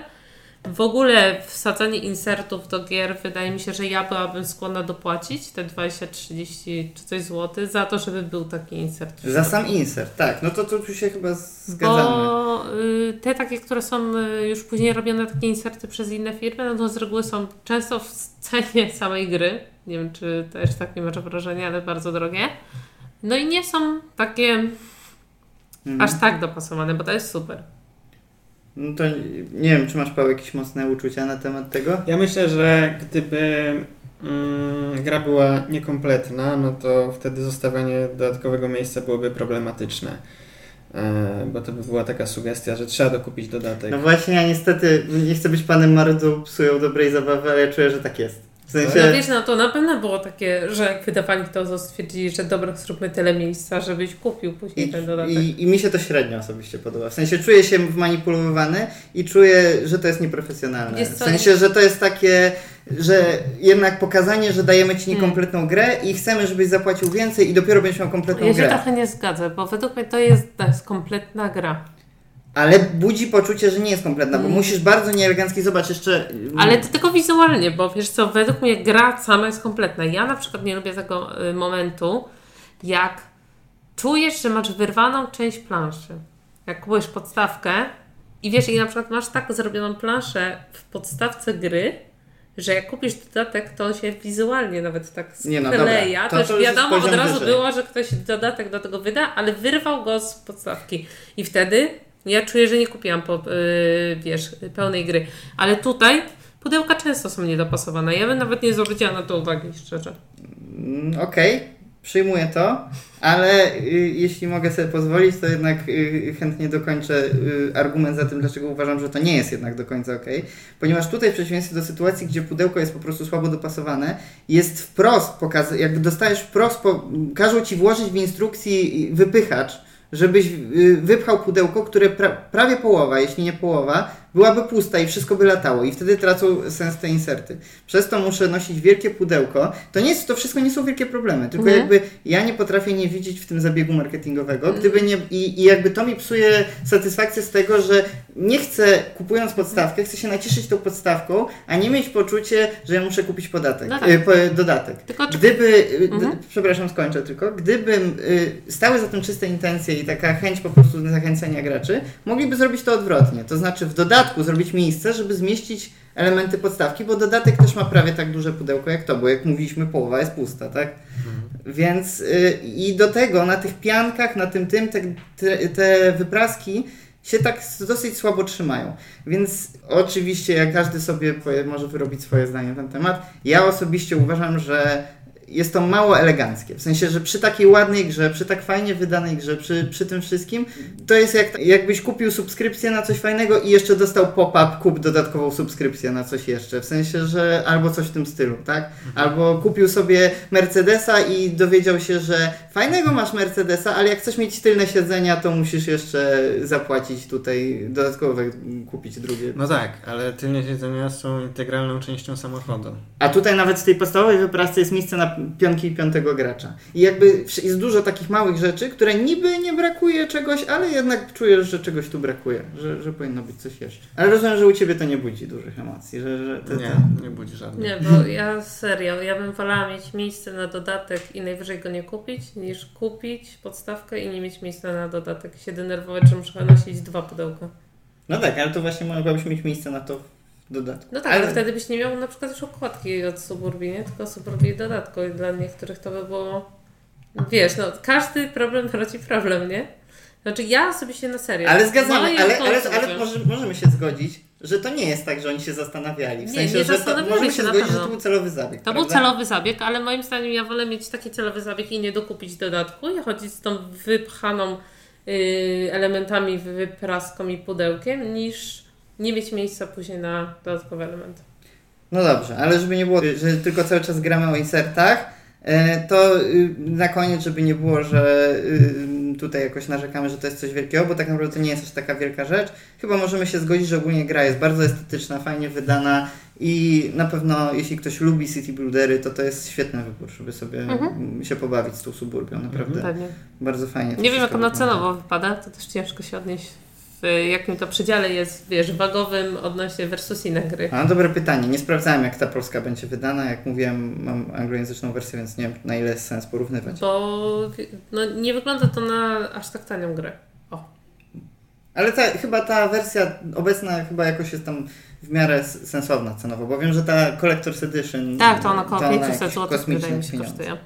W ogóle wsadzanie insertów do gier wydaje mi się, że ja byłabym skłonna dopłacić te 20, 30 czy coś złotych za to, żeby był taki insert. Za sam insert, tak. No to, to tu się chyba zgadzamy. Bo y, te takie, które są y, już później robione takie inserty przez inne firmy, no to z reguły są często w cenie samej gry. Nie wiem, czy też tak nie masz wrażenia, ale bardzo drogie. No i nie są takie Mhm. aż tak dopasowane, bo to jest super. No to nie wiem, czy masz Paweł jakieś mocne uczucia na temat tego? Ja myślę, że gdyby mm, gra była niekompletna, no to wtedy zostawianie dodatkowego miejsca byłoby problematyczne. E, bo to by była taka sugestia, że trzeba dokupić dodatek. No właśnie, ja niestety nie chcę być panem Marudą, psują dobrej zabawy, ale ja czuję, że tak jest. W sensie... No wiesz, no to na pewno było takie, że jak wydawali to, to stwierdzili, że dobra, zróbmy tyle miejsca, żebyś kupił później I, ten dodatek. i, I mi się to średnio osobiście podoba. W sensie czuję się wmanipulowany i czuję, że to jest nieprofesjonalne. Wiesz W sensie, że to jest takie, że jednak pokazanie, że dajemy ci Hmm. niekompletną grę i chcemy, żebyś zapłacił więcej i dopiero będziesz miał kompletną Ja się grę. trochę nie zgadzę, bo według mnie to jest, to jest kompletna gra. Ale budzi poczucie, że nie jest kompletna, bo Mm. musisz bardzo nieelegancki zobaczyć jeszcze... Ale to tylko wizualnie, bo wiesz co, według mnie gra sama jest kompletna. Ja na przykład nie lubię tego y, momentu, jak czujesz, że masz wyrwaną część planszy. Jak kupujesz podstawkę i wiesz, i na przykład masz tak zrobioną planszę w podstawce gry, że jak kupisz dodatek, to on się wizualnie nawet tak no, skleja. dobra. To, To- już wiadomo od razu wyżej. było, że ktoś dodatek do tego wyda, ale wyrwał go z podstawki. I wtedy ja czuję, że nie kupiłam po, yy, wiesz, pełnej gry. Ale tutaj pudełka często są niedopasowane. Ja bym nawet nie zwróciła na to uwagi, szczerze. Mm, Okej, przyjmuję to, ale y, jeśli mogę sobie pozwolić, to jednak y, chętnie dokończę y, argument za tym, dlaczego uważam, że to nie jest jednak do końca okej. Ponieważ tutaj w przeciwieństwie do sytuacji, gdzie pudełko jest po prostu słabo dopasowane, jest wprost pokazane, jakby dostajesz wprost, po, każą ci włożyć w instrukcji wypychacz, żebyś y, wypchał pudełko, które pra, prawie połowa, jeśli nie połowa, byłaby pusta i wszystko by latało i wtedy tracą sens te inserty. Przez to muszę nosić wielkie pudełko. To nie jest, to wszystko nie są wielkie problemy, tylko Mhm. jakby ja nie potrafię nie widzieć w tym zabiegu marketingowego, gdyby nie, i, i jakby to mi psuje satysfakcję z tego, że nie chcę, kupując podstawkę, chcę się nacieszyć tą podstawką, a nie mieć poczucie, że ja muszę kupić podatek, No tak. po, dodatek. Tylko czy Gdyby, y, Mhm. przepraszam, skończę tylko, gdybym y, stały za tym czyste intencje i taka chęć po prostu zachęcenia graczy, mogliby zrobić to odwrotnie. To znaczy w dodatku zrobić miejsce, żeby zmieścić elementy podstawki, bo dodatek też ma prawie tak duże pudełko jak to, bo jak mówiliśmy, połowa jest pusta, tak? Więc y, i do tego na tych piankach, na tym tym, te, te, te wypraski się tak dosyć słabo trzymają. Więc oczywiście, jak każdy sobie powie, może wyrobić swoje zdanie na ten temat, ja osobiście uważam, że jest to mało eleganckie. W sensie, że przy takiej ładnej grze, przy tak fajnie wydanej grze, przy, przy tym wszystkim, to jest jak, jakbyś kupił subskrypcję na coś fajnego i jeszcze dostał pop-up, kup dodatkową subskrypcję na coś jeszcze. W sensie, że albo coś w tym stylu, tak? Albo kupił sobie Mercedesa i dowiedział się, że fajnego masz Mercedesa, ale jak chcesz mieć tylne siedzenia, to musisz jeszcze zapłacić tutaj dodatkowe, kupić drugie. No tak, ale tylnie siedzenia są integralną częścią samochodu. A tutaj nawet w tej podstawowej wyprasce jest miejsce na pionki piątego gracza. I jakby jest dużo takich małych rzeczy, które niby nie brakuje czegoś, ale jednak czujesz, że czegoś tu brakuje, że, że powinno być coś jeszcze. Ale rozumiem, że u Ciebie to nie budzi dużych emocji, że, że te, te... Nie, nie budzi żadnych. Nie, bo ja serio, ja bym wolała mieć miejsce na dodatek i najwyżej go nie kupić, niż kupić podstawkę i nie mieć miejsca na dodatek i się denerwować, że muszę nosić dwa pudełka. No tak, ale to właśnie mogłabyś mieć miejsce na to dodatku. No tak, ale, ale wtedy byś nie miał na przykład już okładki od Suburbii, nie? Tylko Suburbii dodatku i dla niektórych to by było... Wiesz, no każdy problem rodzi problem, nie? Znaczy ja sobie się na serio... Ale zgadzamy, ale, ale, ale może, możemy się zgodzić, że to nie jest tak, że oni się zastanawiali. W nie, sensie, nie że to, możemy się zgodzić, że to był celowy zabieg. To prawda? był celowy zabieg, ale moim zdaniem ja wolę mieć taki celowy zabieg i nie dokupić dodatku i chodzić z tą wypchaną yy, elementami, wypraską i pudełkiem, niż nie mieć miejsca później na dodatkowe elementy. No dobrze, ale żeby nie było, że tylko cały czas gramy o insertach, e, to y, na koniec, żeby nie było, że y, tutaj jakoś narzekamy, że to jest coś wielkiego, bo tak naprawdę to nie jest aż taka wielka rzecz. Chyba możemy się zgodzić, że ogólnie gra jest bardzo estetyczna, fajnie wydana i na pewno jeśli ktoś lubi City Buildery, to to jest świetny wybór, żeby sobie mhm. się pobawić z tą suburbią, naprawdę. Mhm. Bardzo fajnie. Nie wiem jak ona cenowo wypada, to też ciężko się odnieść w jakim to przedziale jest, wiesz, wagowym odnośnie versus inne gry? A, dobre pytanie. Nie sprawdzałem, jak ta polska będzie wydana. Jak mówiłem, mam anglojęzyczną wersję, więc nie wiem, na ile jest sens porównywać. Bo no, nie wygląda to na aż tak tanią grę. O. Ale ta, chyba ta wersja obecna chyba jakoś jest tam w miarę sensowna cenowo, bo wiem, że ta Collector's Edition... Tak, to ona około 500 zł wydaje mi się kosztuje.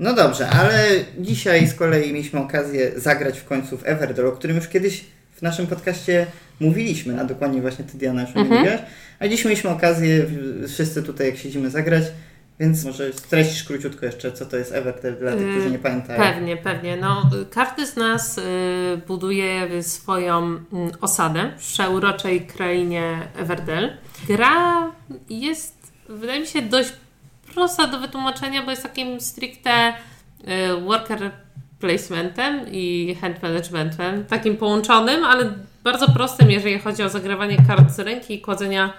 No dobrze, ale dzisiaj z kolei mieliśmy okazję zagrać w końcu w Everdell, o którym już kiedyś w naszym podcaście mówiliśmy, a dokładnie właśnie ty Diana już mhm. mówiłaś, a dziś mieliśmy okazję wszyscy tutaj jak siedzimy zagrać, więc może streścisz króciutko jeszcze, co to jest Everdell dla tych, którzy nie pamiętają. Pewnie, pewnie. No, każdy z nas y, buduje swoją mm, osadę w przeuroczej krainie Everdell. Gra jest, wydaje mi się, dość prosta do wytłumaczenia, bo jest takim stricte y, worker placementem i hand managementem, takim połączonym, ale bardzo prostym, jeżeli chodzi o zagrywanie kart z ręki i kładzenia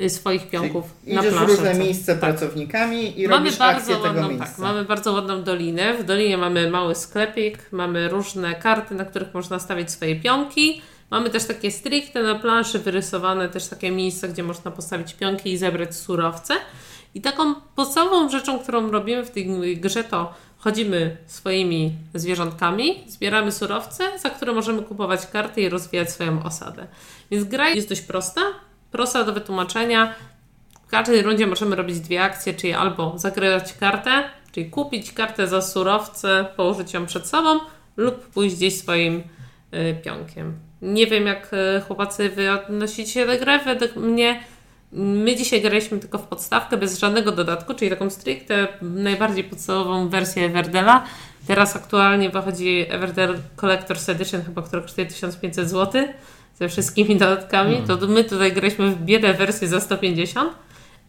y, swoich pionków Czyli na planszy. różne miejsce tak. pracownikami i mamy robisz bardzo ładną, tego miejsca. Tak, mamy bardzo ładną dolinę. W dolinie mamy mały sklepik, mamy różne karty, na których można stawiać swoje pionki. Mamy też takie stricte na planszy wyrysowane też takie miejsca, gdzie można postawić pionki i zebrać surowce. I taką podstawową rzeczą, którą robimy w tej grze, to chodzimy swoimi zwierzątkami, zbieramy surowce, za które możemy kupować karty i rozwijać swoją osadę. Więc gra jest dość prosta, prosta do wytłumaczenia. W każdej rundzie możemy robić dwie akcje, czyli albo zagrywać kartę, czyli kupić kartę za surowce, położyć ją przed sobą, lub pójść gdzieś swoim y, pionkiem. Nie wiem, jak y, chłopacy wy odnosicie się do gry. Według mnie My dzisiaj graliśmy tylko w podstawkę, bez żadnego dodatku, czyli taką stricte najbardziej podstawową wersję Everdela. Teraz aktualnie wychodzi Everdell Collector's Edition, chyba, która kosztuje 1500 zł ze wszystkimi dodatkami. Mm. To my tutaj graliśmy w biedę wersję za 150,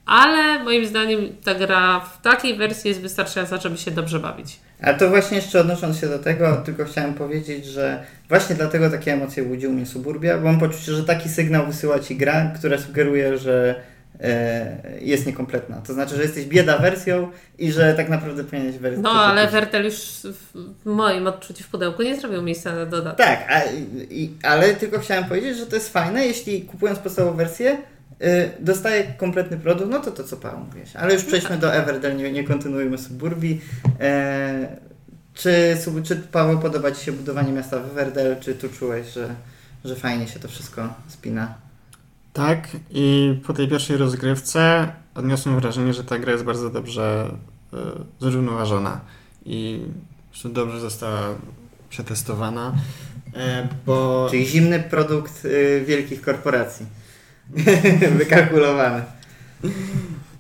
ale moim zdaniem ta gra w takiej wersji jest wystarczająca, żeby się dobrze bawić. A to właśnie jeszcze odnosząc się do tego, tylko chciałem powiedzieć, że właśnie dlatego takie emocje budził mnie Suburbia, bo mam poczucie, że taki sygnał wysyła Ci gra, która sugeruje, że jest niekompletna. To znaczy, że jesteś bieda wersją i że tak naprawdę powinieneś wersję. No, ale Wertel już w moim odczuciu w pudełku nie zrobił miejsca na dodatek. Tak, a, i, ale tylko chciałem powiedzieć, że to jest fajne, jeśli kupując podstawową wersję, Y, dostaje kompletny produkt, no to to co Paweł mówiłeś. Ale już przejdźmy do Everdell, nie, nie kontynuujmy Suburbii. E, czy, czy Paweł podoba Ci się budowanie miasta w Everdell, czy tu czułeś, że, że fajnie się to wszystko spina? Tak i po tej pierwszej rozgrywce odniosłem wrażenie, że ta gra jest bardzo dobrze y, zrównoważona i że dobrze została przetestowana. E, bo... Czyli zimny produkt y, wielkich korporacji. Wykalkulowane.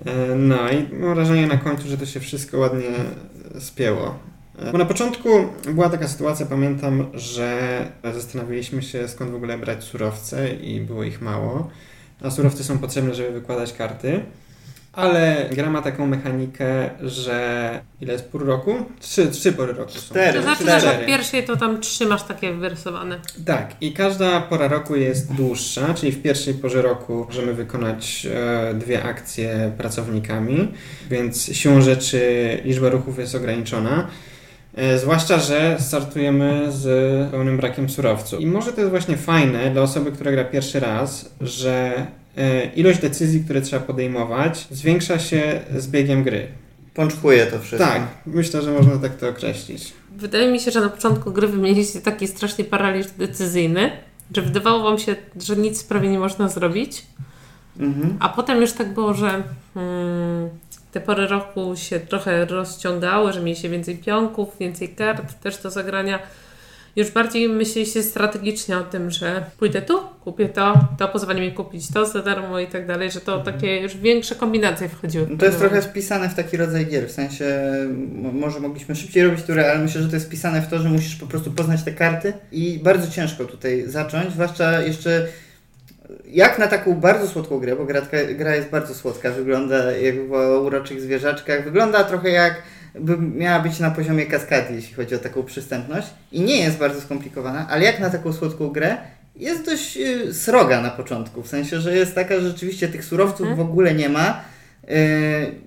E, no i mam wrażenie na końcu, że to się wszystko ładnie spięło. Bo na początku była taka sytuacja, pamiętam, że zastanawialiśmy się skąd w ogóle brać surowce i było ich mało. A surowce są potrzebne, żeby wykładać karty. Ale gra ma taką mechanikę, że ile jest pół roku? Trzy, trzy pory roku są. Cztery. To znaczy, Cztery. że od pierwszej to tam trzymasz takie wyrysowane. Tak, i każda pora roku jest dłuższa, czyli w pierwszej porze roku możemy wykonać e, dwie akcje pracownikami, więc siłą rzeczy liczba ruchów jest ograniczona. E, Zwłaszcza, że startujemy z pełnym brakiem surowców. I może to jest właśnie fajne dla osoby, która gra pierwszy raz, że e, ilość decyzji, które trzeba podejmować, zwiększa się z biegiem gry. Pączkuje to wszystko. Tak, myślę, że można tak to określić. Wydaje mi się, że na początku gry wy mieliście taki strasznie paraliż decyzyjny, że wydawało wam się, że nic prawie nie można zrobić, Mhm. a potem już tak było, że hmm, te pory roku się trochę rozciągały, że mieliście więcej pionków, więcej kart też do zagrania. Już bardziej myśleliście strategicznie o tym, że pójdę tu, kupię to, to pozwoli mi kupić to za darmo i tak dalej, że to takie już większe kombinacje wchodziły. No To jest trochę wpisane w taki rodzaj gier, w sensie może mogliśmy szybciej robić turę, ale myślę, że to jest wpisane w to, że musisz po prostu poznać te karty i bardzo ciężko tutaj zacząć, zwłaszcza jeszcze jak na taką bardzo słodką grę, bo gra, gra jest bardzo słodka, wygląda jak w uroczych zwierzaczkach, wygląda trochę jak by miała być na poziomie kaskady, jeśli chodzi o taką przystępność. I nie jest bardzo skomplikowana, ale jak na taką słodką grę jest dość y, sroga na początku, w sensie, że jest taka, że rzeczywiście tych surowców Mhm. w ogóle nie ma, Yy,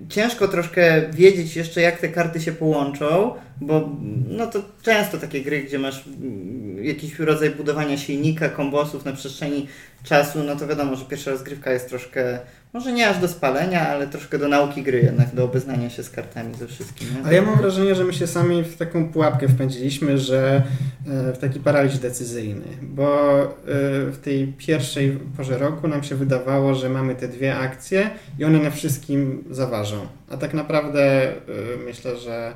ciężko troszkę wiedzieć jeszcze, jak te karty się połączą, bo no to często takie gry, gdzie masz jakiś rodzaj budowania silnika, kombosów na przestrzeni czasu, no to wiadomo, że pierwsza rozgrywka jest troszkę, może nie aż do spalenia, ale troszkę do nauki gry jednak, do obeznania się z kartami ze wszystkim. Nie? Ale ja mam wrażenie, że my się sami w taką pułapkę wpędziliśmy, że e, w taki paraliż decyzyjny, bo e, w tej pierwszej porze roku nam się wydawało, że mamy te dwie akcje i one na wszystkim zaważą. A tak naprawdę e, myślę, że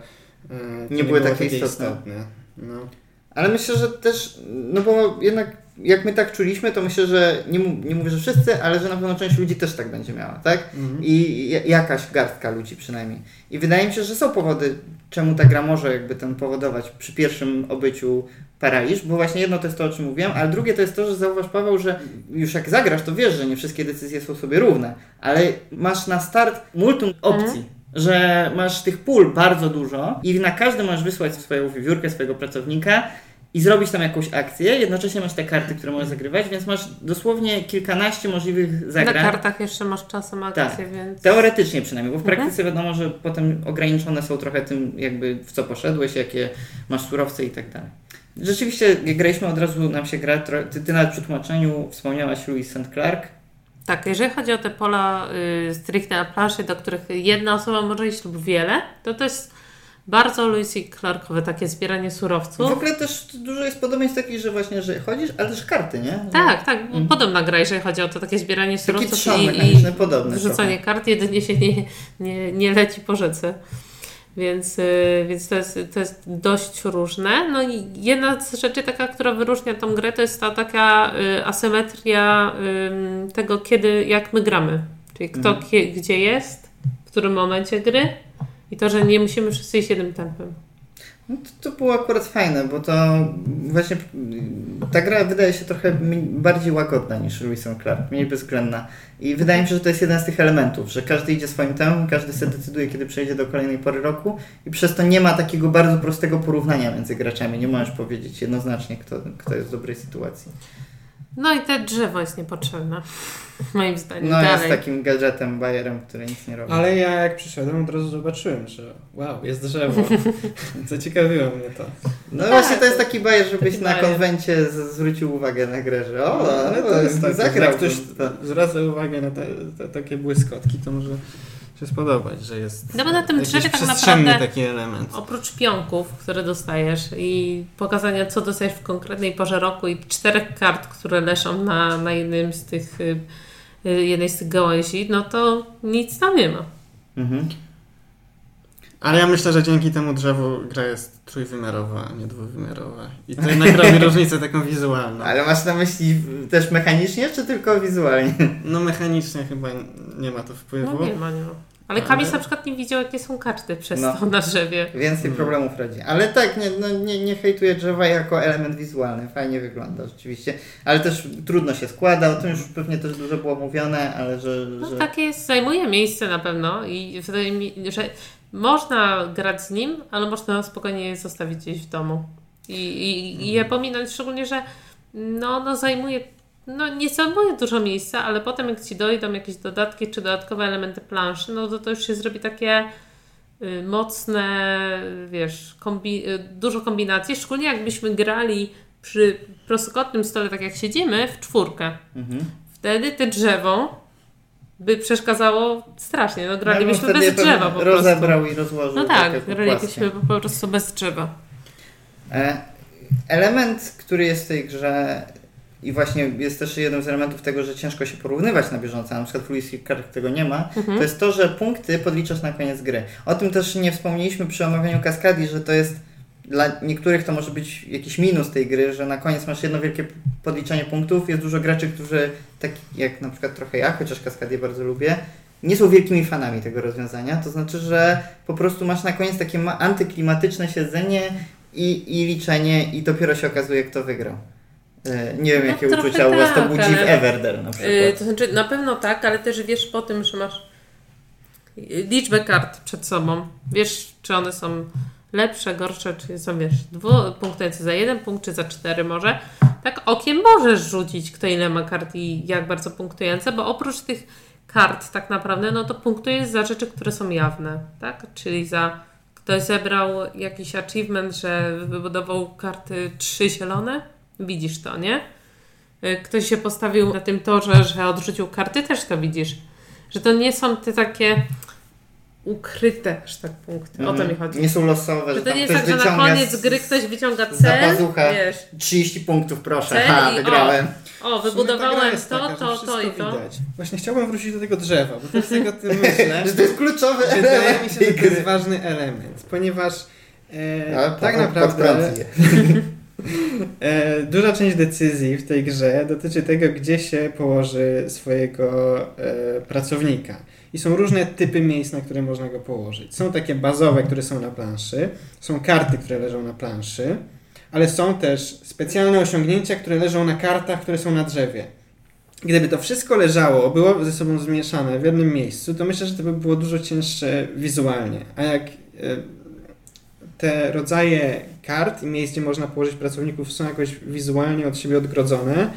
e, to Nie były takie istotne. No. Ale myślę, że też, no bo jednak jak my tak czuliśmy, to myślę, że nie, nie mówię, że wszyscy, ale że na pewno część ludzi też tak będzie miała, tak? Mhm. I ja- jakaś garstka ludzi przynajmniej. I wydaje mi się, że są powody, czemu ta gra może jakby ten powodować przy pierwszym obyciu paraliż, bo właśnie jedno to jest to, o czym mówiłem, ale drugie to jest to, że zauważ Paweł, że już jak zagrasz, to wiesz, że nie wszystkie decyzje są sobie równe, ale masz na start multum opcji. Że masz tych pól bardzo dużo i na każdy możesz wysłać swoją wiewiórkę, swojego pracownika i zrobić tam jakąś akcję. Jednocześnie masz te karty, które możesz zagrywać, więc masz dosłownie kilkanaście możliwych Na zagrań. kartach jeszcze masz czasem akcje, Tak. więc... Teoretycznie przynajmniej, bo w Mhm. praktyce wiadomo, że potem ograniczone są trochę tym, jakby w co poszedłeś, jakie masz surowce i tak dalej. Rzeczywiście, jak graliśmy od razu, nam się gra. Ty, ty nawet przy tłumaczeniu wspomniałaś Louis St. Clark. Tak, jeżeli chodzi o te pola y, stricte na planszy, do których jedna osoba może iść lub wiele, to to jest bardzo Lewis i Clarkowe takie zbieranie W surowców. ogóle też dużo jest podobieństw takich, że właśnie, że chodzisz, ale też karty, nie? Tak, tak, Mhm. podobna gra, jeżeli chodzi o to takie zbieranie surowców trzon i, i podobny wrzucanie trochę. kart, jedynie się nie, nie, nie leci po rzece. Więc, y, więc to, jest, to jest dość różne. No i jedna z rzeczy taka, która wyróżnia tą grę, to jest ta taka y, asymetria ym, tego, kiedy, jak my gramy. Czyli kto Mhm. gdzie jest, w którym momencie gry i to, że nie musimy wszyscy iść jednym tempem. No to, to było akurat fajne, bo to właśnie ta gra wydaje się trochę bardziej łagodna niż St. Clark, mniej bezwzględna. I wydaje mi się, że to jest jeden z tych elementów, że każdy idzie swoim tempem, każdy sobie decyduje, kiedy przejdzie do kolejnej pory roku i przez to nie ma takiego bardzo prostego porównania między graczami. Nie możesz powiedzieć jednoznacznie, kto, kto jest w dobrej sytuacji. No i te drzewo jest niepotrzebne, moim zdaniem. No jest Dalej. takim gadżetem, bajerem, który nic nie robi. Ale ja jak przyszedłem, od razu zobaczyłem, że wow, jest drzewo. Zaciekawiło mnie to. No Tak, właśnie to jest taki bajer, żebyś taki na bajer. konwencie z- zwrócił uwagę na grę, że o, No, ale to jest tak, zagrał jak ktoś to. zwraca uwagę na te, te, takie błyskotki, to może się spodobać, że jest No bo na tym drzewie tak przestrzenny naprawdę- taki element. Oprócz pionków, które dostajesz i pokazania, co dostajesz w konkretnej porze roku i czterech kart, które leżą na, na jednym z tych, y, y, jednej z tych gałęzi, no to nic tam nie ma. Mhm. Ale ja myślę, że dzięki temu drzewu gra jest trójwymiarowa, a nie dwuwymiarowa. I to jednak robi różnicę taką wizualną. Ale masz na myśli też mechanicznie, czy tylko wizualnie? No mechanicznie chyba nie ma to wpływu. No nie ma, nie ma. Ale Kamis na przykład nie widział, jakie są karty przez No. to na drzewie. Więcej Mm. problemów rodzi. Ale tak, nie, no, nie, nie hejtuję drzewa jako element wizualny. Fajnie wygląda rzeczywiście. Ale też trudno się składa. O tym już pewnie też dużo było mówione, ale że... No że... takie jest, zajmuje miejsce na pewno i wydaje mi że można grać z nim, ale można spokojnie je zostawić gdzieś w domu. I, i, i je pominąć, szczególnie, że no, no zajmuje, no nie zajmuje dużo miejsca, ale potem jak Ci dojdą jakieś dodatki czy dodatkowe elementy planszy, no to to już się zrobi takie y, mocne, wiesz, kombi- y, dużo kombinacji, szczególnie jakbyśmy grali przy prostokątnym stole, tak jak siedzimy, w czwórkę. Mhm. Wtedy te drzewo by przeszkadzało strasznie. No gralibyśmy bez drzewa po prostu. Rozebrał i rozłożył. No tak gralibyśmy po prostu bez drzewa. E, Element, który jest w tej grze i właśnie jest też jednym z elementów tego, że ciężko się porównywać na bieżąco, na przykład w Luiskich kart tego nie ma, Mhm. to jest to, że punkty podliczasz na koniec gry. O tym też nie wspomnieliśmy przy omawianiu Kaskadii, że to jest dla niektórych to może być jakiś minus tej gry, że na koniec masz jedno wielkie podliczanie punktów. Jest dużo graczy, którzy, tak jak na przykład trochę ja, chociaż Kaskadię bardzo lubię, nie są wielkimi fanami tego rozwiązania. To znaczy, że po prostu masz na koniec takie ma- antyklimatyczne siedzenie i, i liczenie i dopiero się okazuje, kto wygrał. E, Nie wiem, No, jakie uczucia u Was to tak, budzi w ale- Everdell na przykład. Yy, to znaczy na pewno tak, ale też wiesz po tym, że masz liczbę kart przed sobą. Wiesz, czy one są lepsze, gorsze, czy są, wiesz, dwupunktujące za jeden punkt, czy za cztery może. Tak okiem możesz rzucić, kto ile ma kart i jak bardzo punktujące, bo oprócz tych kart tak naprawdę, no to punktujesz za rzeczy, które są jawne, tak? Czyli za ktoś zebrał jakiś achievement, że wybudował karty trzy zielone, widzisz to, nie? Y, Ktoś się postawił na tym torze, że odrzucił karty, też to widzisz. Że to nie są te takie ukryte, że tak punkty. O to mi chodzi. Nie są losowe, Że że to nie jest tak, że na koniec z- gry ktoś wyciąga za cel, pazuchę. wiesz, 30 punktów, proszę. Cel Ha, wygrałem. o, gra wybudowałem to, taka, to, to i to. Widać. Właśnie chciałbym wrócić do tego drzewa, bo też tego o tym myślę. Że to jest kluczowy Wydaje element mi się, że to jest ważny element, ponieważ e, tak naprawdę duża część decyzji w tej grze dotyczy tego, gdzie się położy swojego e, pracownika. I są różne typy miejsc, na które można go położyć. Są takie bazowe, które są na planszy, są karty, które leżą na planszy, ale są też specjalne osiągnięcia, które leżą na kartach, które są na drzewie. Gdyby to wszystko leżało, było ze sobą zmieszane w jednym miejscu, to myślę, że to by było dużo cięższe wizualnie. A jak e, te rodzaje kart i miejsc, gdzie można położyć pracowników są jakoś wizualnie od siebie odgrodzone,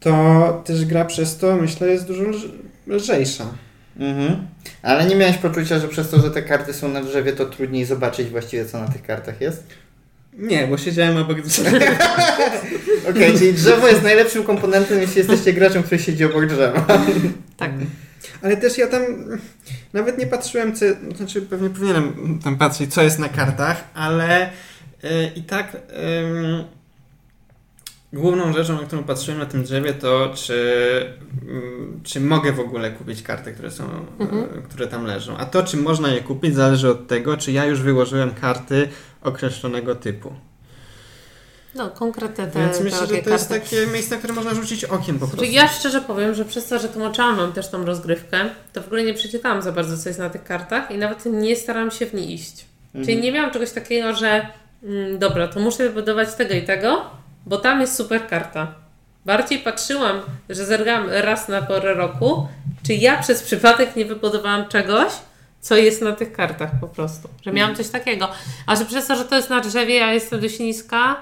to też gra przez to, myślę, jest dużo lż- lżejsza. Mhm. Ale nie miałeś poczucia, że przez to, że te karty są na drzewie, to trudniej zobaczyć właściwie, co na tych kartach jest? Nie, bo siedziałem obok drzewa. Okej, czyli drzewo jest najlepszym komponentem, jeśli jesteście graczem, który siedzi obok drzewa. Tak. Ale też ja tam nawet nie patrzyłem, co, znaczy pewnie powinienem tam patrzeć, co jest na kartach, ale e, i tak em, główną rzeczą, na którą patrzyłem na tym drzewie, to czy, mm, czy mogę w ogóle kupić karty, które są, Mhm. e, które tam leżą. A to, czy można je kupić, zależy od tego, czy ja już wyłożyłem karty określonego typu. No, konkretne te, Więc myślę, że to jest karty. takie miejsce, na które można rzucić okiem po Znaczy, prostu. ja szczerze powiem, że przez to, że tłumaczyłam Wam też tą rozgrywkę, to w ogóle nie przeczytałam za bardzo, co jest na tych kartach i nawet nie starałam się w nie iść. Mhm. Czyli nie miałam czegoś takiego, że mm, dobra, to muszę wybudować tego i tego, bo tam jest super karta. Bardziej patrzyłam, że zergam raz na porę roku, czy ja przez przypadek nie wybudowałam czegoś, co jest na tych kartach po prostu. Że miałam coś takiego. A że przez to, że to jest na drzewie, ja jestem dość niska,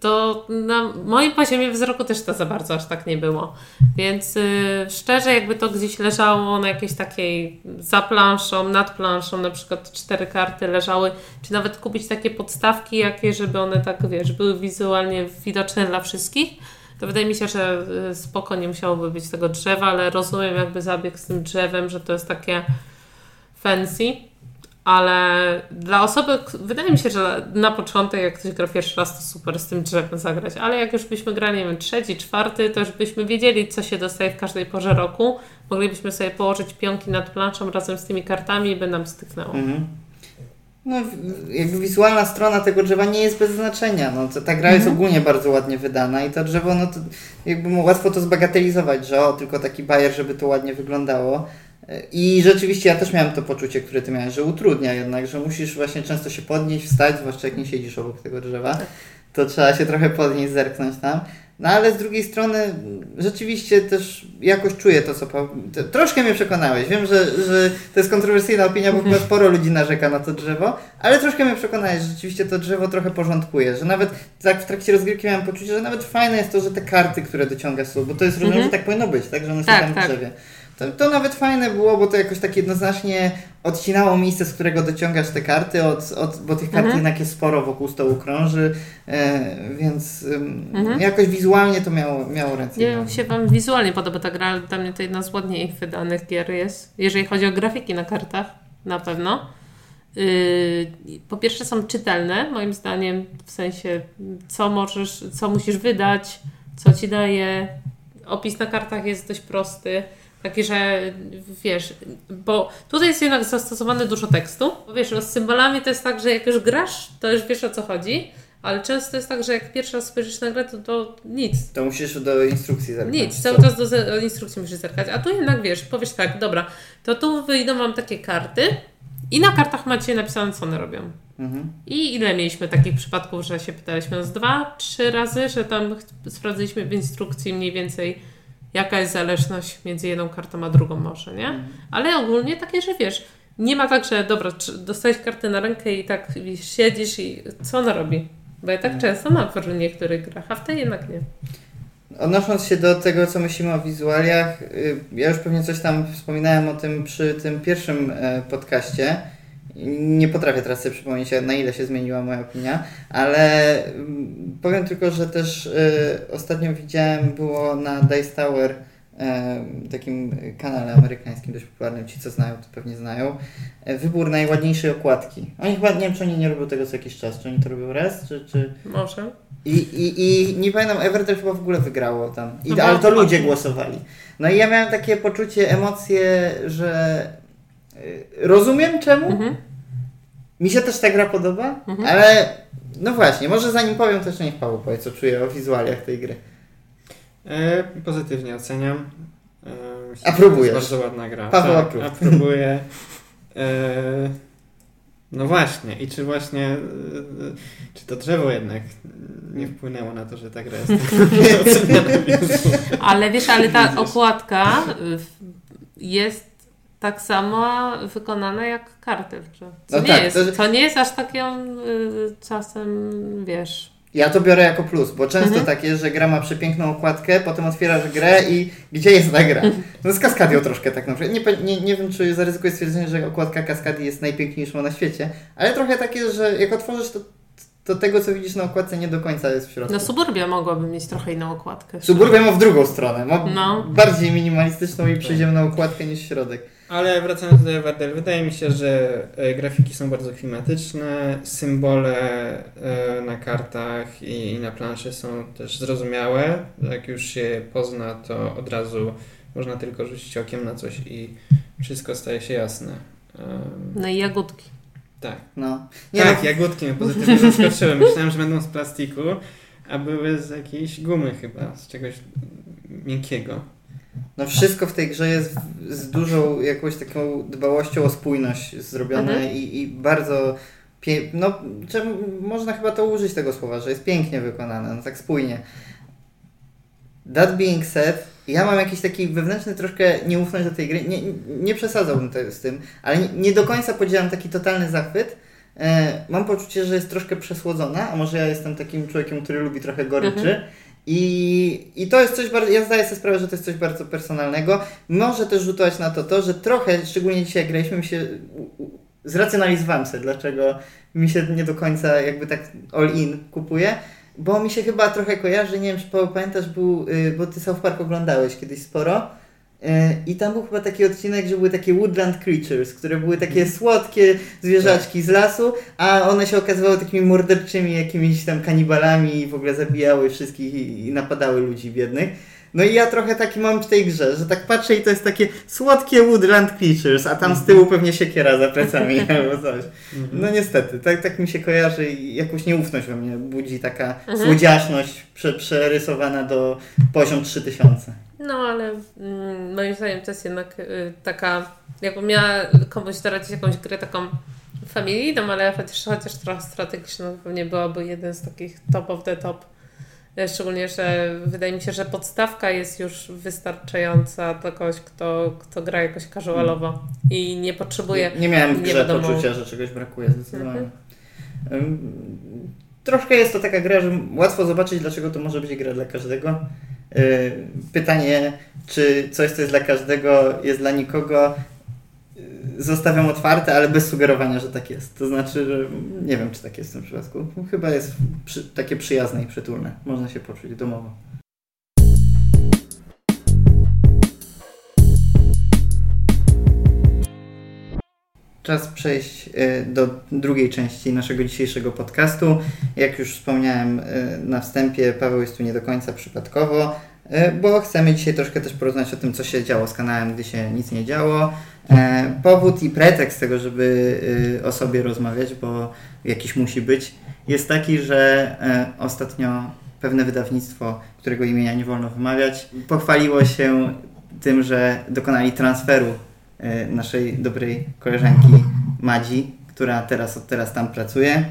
to na moim poziomie wzroku też to za bardzo aż tak nie było. Więc y, szczerze, jakby to gdzieś leżało na jakiejś takiej za planszą, nad planszą, na przykład cztery karty leżały, czy nawet kupić takie podstawki jakie, żeby one tak, wiesz, były wizualnie widoczne dla wszystkich, to wydaje mi się, że y, spoko nie musiałoby być tego drzewa, ale rozumiem jakby zabieg z tym drzewem, że to jest takie fancy. Ale dla osoby, wydaje mi się, że na początek, jak ktoś gra pierwszy raz, to super z tym drzewem zagrać. Ale jak już byśmy grali, nie wiem, trzeci, czwarty, to już byśmy wiedzieli, co się dostaje w każdej porze roku. Moglibyśmy sobie położyć pionki nad planszą razem z tymi kartami i by nam styknęło. Mhm. No, jakby wizualna strona tego drzewa nie jest bez znaczenia. No, to, ta gra jest ogólnie bardzo ładnie wydana i to drzewo, no to jakby mu łatwo to zbagatelizować, że o, tylko taki bajer, żeby to ładnie wyglądało. I rzeczywiście ja też miałem to poczucie, które ty miałeś, że utrudnia jednak, że musisz właśnie często się podnieść, wstać, zwłaszcza jak nie siedzisz obok tego drzewa, to trzeba się trochę podnieść, zerknąć tam. No ale z drugiej strony rzeczywiście też jakoś czuję to, co po... Troszkę mnie przekonałeś. Wiem, że, że to jest kontrowersyjna opinia, bo chyba sporo ludzi narzeka na to drzewo, ale troszkę mnie przekonałeś, że rzeczywiście to drzewo trochę porządkuje, że nawet tak w trakcie rozgrywki miałem poczucie, że nawet fajne jest to, że te karty, które dociągasz są, bo to jest, rozumiem, że tak powinno być, tak? Że one są Tak, tam w tak. To, to nawet fajne było, bo to jakoś tak jednoznacznie odcinało miejsce, z którego dociągasz te karty, od, od, bo tych kart Mhm. jednak jest sporo wokół stołu krąży, e, więc Mhm. jakoś wizualnie to miało, miało Nie nogi. się Wam wizualnie podoba ta gra, ale dla mnie to jedna z ładniej wydanych gier jest. Jeżeli chodzi o grafiki na kartach, na pewno. Yy, po pierwsze są czytelne, moim zdaniem, w sensie co możesz, co musisz wydać, co ci daje. Opis na kartach jest dość prosty. Taki, że wiesz, bo tutaj jest jednak zastosowane dużo tekstu. Bo wiesz, no z symbolami to jest tak, że jak już grasz, to już wiesz o co chodzi, ale często jest tak, że jak pierwszy raz spojrzysz na grę, to, to nic. To musisz do instrukcji zerknąć. Nic, cały czas do, do instrukcji musisz zerkać. A tu jednak wiesz, powiesz tak, dobra, to tu wyjdą wam takie karty i na kartach macie napisane, co one robią. Mhm. I ile mieliśmy takich przypadków, że się pytaliśmy z dwa, trzy razy, że tam sprawdziliśmy w instrukcji mniej więcej, jaka jest zależność między jedną kartą a drugą może, nie? Mhm. Ale ogólnie takie, że wiesz, nie ma tak, że dobra, dostałeś kartę na rękę i tak siedzisz i co ona robi? Bo ja tak Mhm. często mam w niektórych grach, a w tej jednak nie. Odnosząc się do tego, co myślimy o wizualiach, y, ja już pewnie coś tam wspominałem o tym przy tym pierwszym e, podcaście. Nie potrafię teraz sobie przypomnieć, na ile się zmieniła moja opinia, ale mm, powiem tylko, że też y, ostatnio widziałem, było na Dice Tower, e, takim kanale amerykańskim dość popularnym, ci co znają, to pewnie znają, e, wybór najładniejszej okładki. Oni chyba, nie wiem czy oni nie robią tego co jakiś czas, czy oni to robią raz, czy... czy... Może. I, i, I nie pamiętam, Everton chyba w ogóle wygrało tam. I, No ale to ludzie głosowali. No i ja miałem takie poczucie, emocje, że y, rozumiem czemu. Mhm. Mi się też ta gra podoba, Mhm. ale no właśnie, może zanim powiem, to jeszcze niech Paweł powie, co czuje o wizualiach tej gry. E, pozytywnie oceniam. E, A próbujesz? To jest bardzo ładna gra. Paweł tak, aprób. a próbuję. E, no właśnie. I czy właśnie e, czy to drzewo jednak nie wpłynęło na to, że ta gra jest tak? Ale wiesz, ale ta okładka w- jest tak samo wykonana jak karty w grze. Co, No nie, tak, jest, to- to nie jest aż taką y, czasem, wiesz... Ja to biorę jako plus, bo często Mhm. tak jest, że gra ma przepiękną okładkę, potem otwierasz grę i gdzie jest ta gra? No z Kaskadią troszkę tak na przykład. Nie, nie, nie wiem, czy zaryzykuję stwierdzenie, że okładka Kaskadii jest najpiękniejszą na świecie, ale trochę tak jest, że jak otworzysz, to, to tego, co widzisz na okładce, nie do końca jest w środku. No Suburbia mogłaby mieć trochę inną okładkę. Suburbia ma w drugą stronę, ma No. bardziej minimalistyczną i przyziemną okładkę niż środek. Ale wracając do Everdell, wydaje mi się, że e, grafiki są bardzo klimatyczne, symbole e, na kartach i, na planszy są też zrozumiałe. Jak już się pozna, to od razu można tylko rzucić okiem na coś i wszystko staje się jasne. No i jagódki. tak. No. Nie tak, no, jagódki mnie pozytywnie zaskoczyły. Myślałem, że będą z plastiku, a były z jakiejś gumy chyba, z czegoś miękkiego. No wszystko w tej grze jest z dużą jakąś taką dbałością o spójność zrobione Mhm. i, i bardzo pie... no, można chyba to użyć tego słowa, że jest pięknie wykonane, no tak spójnie. That being said, ja mam jakiś taki wewnętrzny troszkę nieufność do tej gry. Nie, nie przesadzałbym to z tym, ale nie, nie do końca podzielam taki totalny zachwyt. E, mam poczucie, że jest troszkę przesłodzona, a może ja jestem takim człowiekiem, który lubi trochę goryczy. Mhm. I, I to jest coś bardzo, ja zdaję sobie sprawę, że to jest coś bardzo personalnego. Może też rzutować na to to, że trochę, szczególnie dzisiaj jak graliśmy, się zracjonalizowałem sobie, dlaczego mi się nie do końca jakby tak all in kupuje. Bo mi się chyba trochę kojarzy, nie wiem czy pamiętasz, był, y, bo ty South Park oglądałeś kiedyś sporo. Y, I tam był chyba taki odcinek, że były takie woodland creatures, które były takie słodkie zwierzaczki z lasu, a one się okazywały takimi morderczymi jakimiś tam kanibalami i w ogóle zabijały wszystkich i, napadały ludzi biednych. No i ja trochę taki mam w tej grze, że tak patrzę i to jest takie słodkie woodland creatures, a tam z tyłu pewnie siekiera za plecami albo coś. No niestety, tak, tak mi się kojarzy i jakąś nieufność we mnie budzi taka Mhm. słodziaszność prze, przerysowana do poziom 3000. No, ale mm, moim zdaniem to jest jednak y, taka, jakbym miała komuś doradzić jakąś grę taką familijną, ale chociaż, chociaż trochę strategiczną, pewnie byłaby jeden z takich top of the top. E, Szczególnie, że wydaje mi się, że podstawka jest już wystarczająca dla kogoś, kto, kto gra jakoś casualowo i nie potrzebuje. Nie, nie miałem w grze poczucia, że czegoś brakuje zdecydowanie. Mhm. Troszkę jest to taka gra, że łatwo zobaczyć, dlaczego to może być gra dla każdego. Yy, Pytanie, czy coś, co jest dla każdego, jest dla nikogo, yy, zostawiam otwarte, ale bez sugerowania, że tak jest. To znaczy, że nie wiem, czy tak jest w tym przypadku. Chyba jest przy, takie przyjazne i przytulne. Można się poczuć domowo. Czas przejść y, do drugiej części naszego dzisiejszego podcastu. Jak już wspomniałem y, na wstępie, Paweł jest tu nie do końca przypadkowo, y, bo chcemy dzisiaj troszkę też porozmawiać o tym, co się działo z kanałem, gdy się nic nie działo. E, Powód i pretekst tego, żeby o sobie rozmawiać, bo jakiś musi być, jest taki, że e, ostatnio pewne wydawnictwo, którego imienia nie wolno wymawiać, pochwaliło się tym, że dokonali transferu naszej dobrej koleżanki Madzi, która teraz od teraz tam pracuje.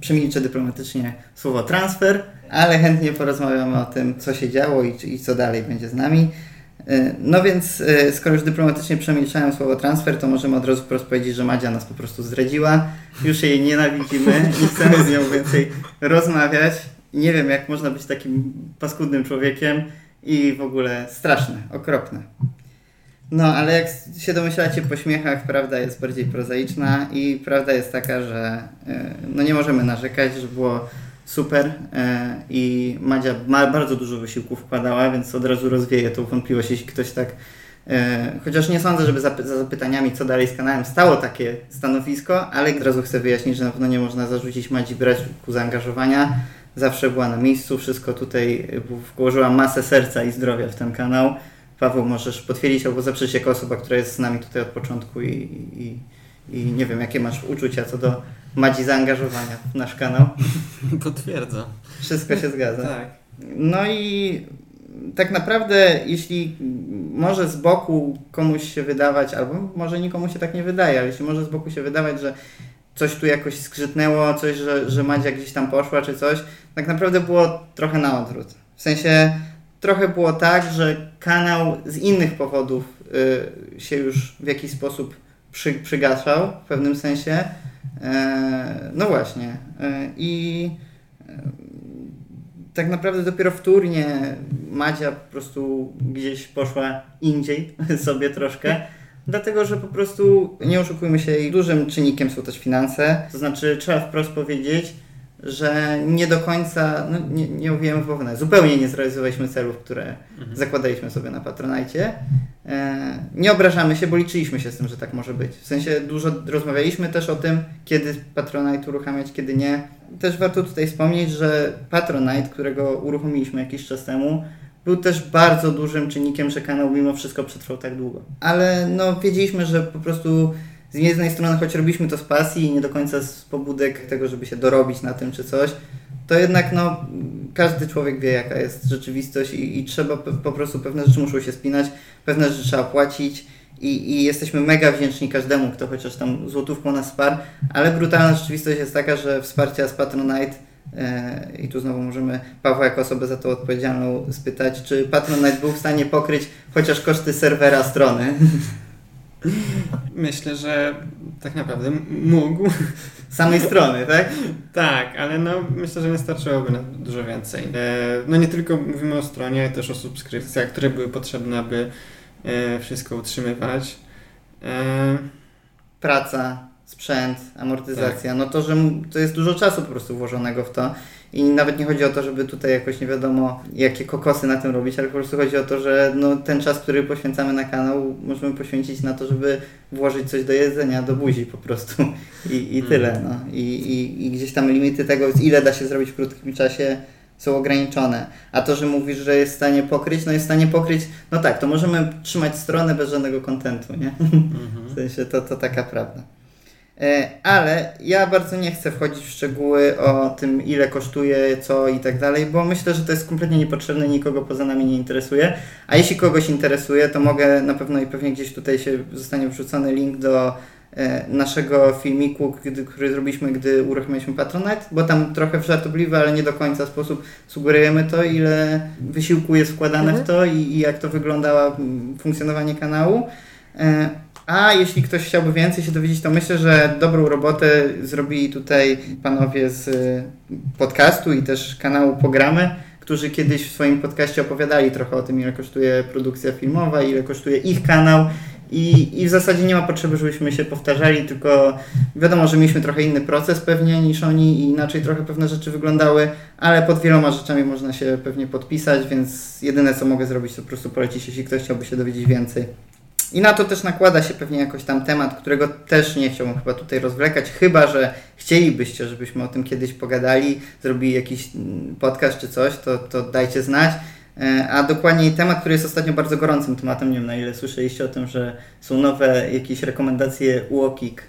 Przemilczę dyplomatycznie słowo transfer, ale chętnie porozmawiamy o tym, co się działo i, i co dalej będzie z nami. E, No więc, e, skoro już dyplomatycznie przemilczałem słowo transfer, to możemy od razu wprost powiedzieć, że Madzia nas po prostu zdradziła. Już jej nienawidzimy, nie chcemy z nią więcej rozmawiać. Nie wiem, jak można być takim paskudnym człowiekiem i w ogóle straszne, okropne. No, ale jak się domyślacie po śmiechach, prawda jest bardziej prozaiczna i prawda jest taka, że e, no nie możemy narzekać, że było super e, i Madzia ma bardzo dużo wysiłku wkładała, więc od razu rozwieje tą wątpliwość, jeśli ktoś tak e, Chociaż nie sądzę, żeby za zapytaniami, co dalej z kanałem, stało takie stanowisko, ale od razu chcę wyjaśnić, że na pewno nie można zarzucić Madzi braku zaangażowania. Zawsze była na miejscu, wszystko tutaj włożyła masę serca i zdrowia w ten kanał. Paweł, możesz potwierdzić albo zaprzeć jako osoba, która jest z nami tutaj od początku i, i, i nie wiem, jakie masz uczucia co do Madzi zaangażowania w nasz kanał. Potwierdzam. Wszystko się zgadza. Tak. No i tak naprawdę, jeśli może z boku komuś się wydawać, albo może nikomu się tak nie wydaje, ale jeśli może z boku się wydawać, że coś tu jakoś skrzytnęło, coś, że, że Madzia gdzieś tam poszła, czy coś, tak naprawdę było trochę na odwrót. W sensie trochę było tak, że kanał z innych powodów y, się już w jakiś sposób przy, przygaszał w pewnym sensie. E, no właśnie. E, I e, tak naprawdę dopiero wtórnie Madzia po prostu gdzieś poszła indziej sobie troszkę. Dlatego, że po prostu nie oszukujmy się, dużym czynnikiem są też finanse. To znaczy, trzeba wprost powiedzieć, że nie do końca, no nie, nie mówiłem w zupełnie nie zrealizowaliśmy celów, które Mhm. zakładaliśmy sobie na Patronajcie. E, nie obrażamy się, bo liczyliśmy się z tym, że tak może być. W sensie dużo rozmawialiśmy też o tym, kiedy Patronite uruchamiać, kiedy nie. Też warto tutaj wspomnieć, że Patronite, którego uruchomiliśmy jakiś czas temu, był też bardzo dużym czynnikiem, że kanał mimo wszystko przetrwał tak długo. Ale no wiedzieliśmy, że po prostu z jednej strony, choć robiliśmy to z pasji i nie do końca z pobudek tego, żeby się dorobić na tym czy coś, to jednak no, każdy człowiek wie, jaka jest rzeczywistość i, i trzeba po, prostu pewne rzeczy muszą się spinać, pewne rzeczy trzeba płacić i, i jesteśmy mega wdzięczni każdemu, kto chociaż tam złotówką nas wsparł, ale brutalna rzeczywistość jest taka, że wsparcia z Patronite e, i tu znowu możemy Pawła jako osobę za to odpowiedzialną spytać, czy Patronite był w stanie pokryć chociaż koszty serwera strony. Myślę, że tak naprawdę mógł. Samej strony, tak? Tak, ale no myślę, że nie starczyłoby na dużo więcej. E, no nie tylko mówimy o stronie, ale też o subskrypcjach, które były potrzebne, aby e, wszystko utrzymywać. E, praca, sprzęt, amortyzacja, no to, że to jest dużo czasu po prostu włożonego w to i nawet nie chodzi o to, żeby tutaj jakoś nie wiadomo jakie kokosy na tym robić, ale po prostu chodzi o to, że no, ten czas, który poświęcamy na kanał możemy poświęcić na to, żeby włożyć coś do jedzenia, do buzi po prostu i, i tyle, no. I, i, I gdzieś tam limity tego, ile da się zrobić w krótkim czasie są ograniczone. A to, że mówisz, że jest w stanie pokryć, no jest w stanie pokryć, no tak, to możemy trzymać stronę bez żadnego kontentu, nie? W mhm. sensie to, to taka prawda. E, ale ja bardzo nie chcę wchodzić w szczegóły o tym, ile kosztuje, co i tak dalej, bo myślę, że to jest kompletnie niepotrzebne, nikogo poza nami nie interesuje. A jeśli kogoś interesuje, to mogę na pewno i pewnie gdzieś tutaj się zostanie wrzucony link do e, naszego filmiku, który zrobiliśmy, gdy uruchomiliśmy Patronite, bo tam trochę w żartobliwy, ale nie do końca sposób sugerujemy to, ile wysiłku jest wkładane Mhm. w to i, i jak to wyglądało mm, funkcjonowanie kanału. A jeśli ktoś chciałby więcej się dowiedzieć, to myślę, że dobrą robotę zrobili tutaj panowie z y, podcastu i też kanału Pogramy, którzy kiedyś w swoim podcaście opowiadali trochę o tym, ile kosztuje produkcja filmowa, ile kosztuje ich kanał. I, I w zasadzie nie ma potrzeby, żebyśmy się powtarzali, tylko wiadomo, że mieliśmy trochę inny proces pewnie niż oni i inaczej trochę pewne rzeczy wyglądały, ale pod wieloma rzeczami można się pewnie podpisać, więc jedyne co mogę zrobić to po prostu polecić, jeśli ktoś chciałby się dowiedzieć więcej. I na to też nakłada się pewnie jakoś tam temat, którego też nie chciałbym chyba tutaj rozwlekać, chyba że chcielibyście, żebyśmy o tym kiedyś pogadali, zrobili jakiś mm, podcast czy coś, to, to dajcie znać. E, A dokładniej temat, który jest ostatnio bardzo gorącym tematem, nie wiem na ile słyszeliście o tym, że są nowe jakieś rekomendacje UOKiK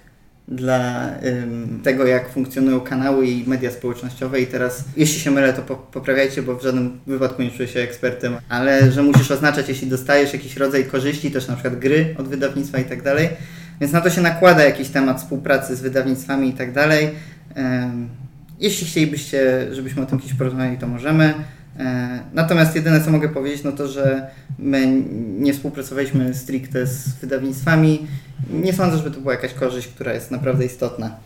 dla ym, tego, jak funkcjonują kanały i media społecznościowe i teraz, jeśli się mylę, to po, poprawiajcie, bo w żadnym wypadku nie czuję się ekspertem, ale że musisz oznaczać, jeśli dostajesz jakiś rodzaj korzyści, też na przykład gry od wydawnictwa i tak dalej, więc na to się nakłada jakiś temat współpracy z wydawnictwami i tak dalej. Jeśli chcielibyście, żebyśmy o tym kiedyś porozmawiali, to możemy. E, Natomiast jedyne co mogę powiedzieć, no to, że my nie współpracowaliśmy stricte z wydawnictwami. Nie sądzę, żeby to była jakaś korzyść, która jest naprawdę istotna.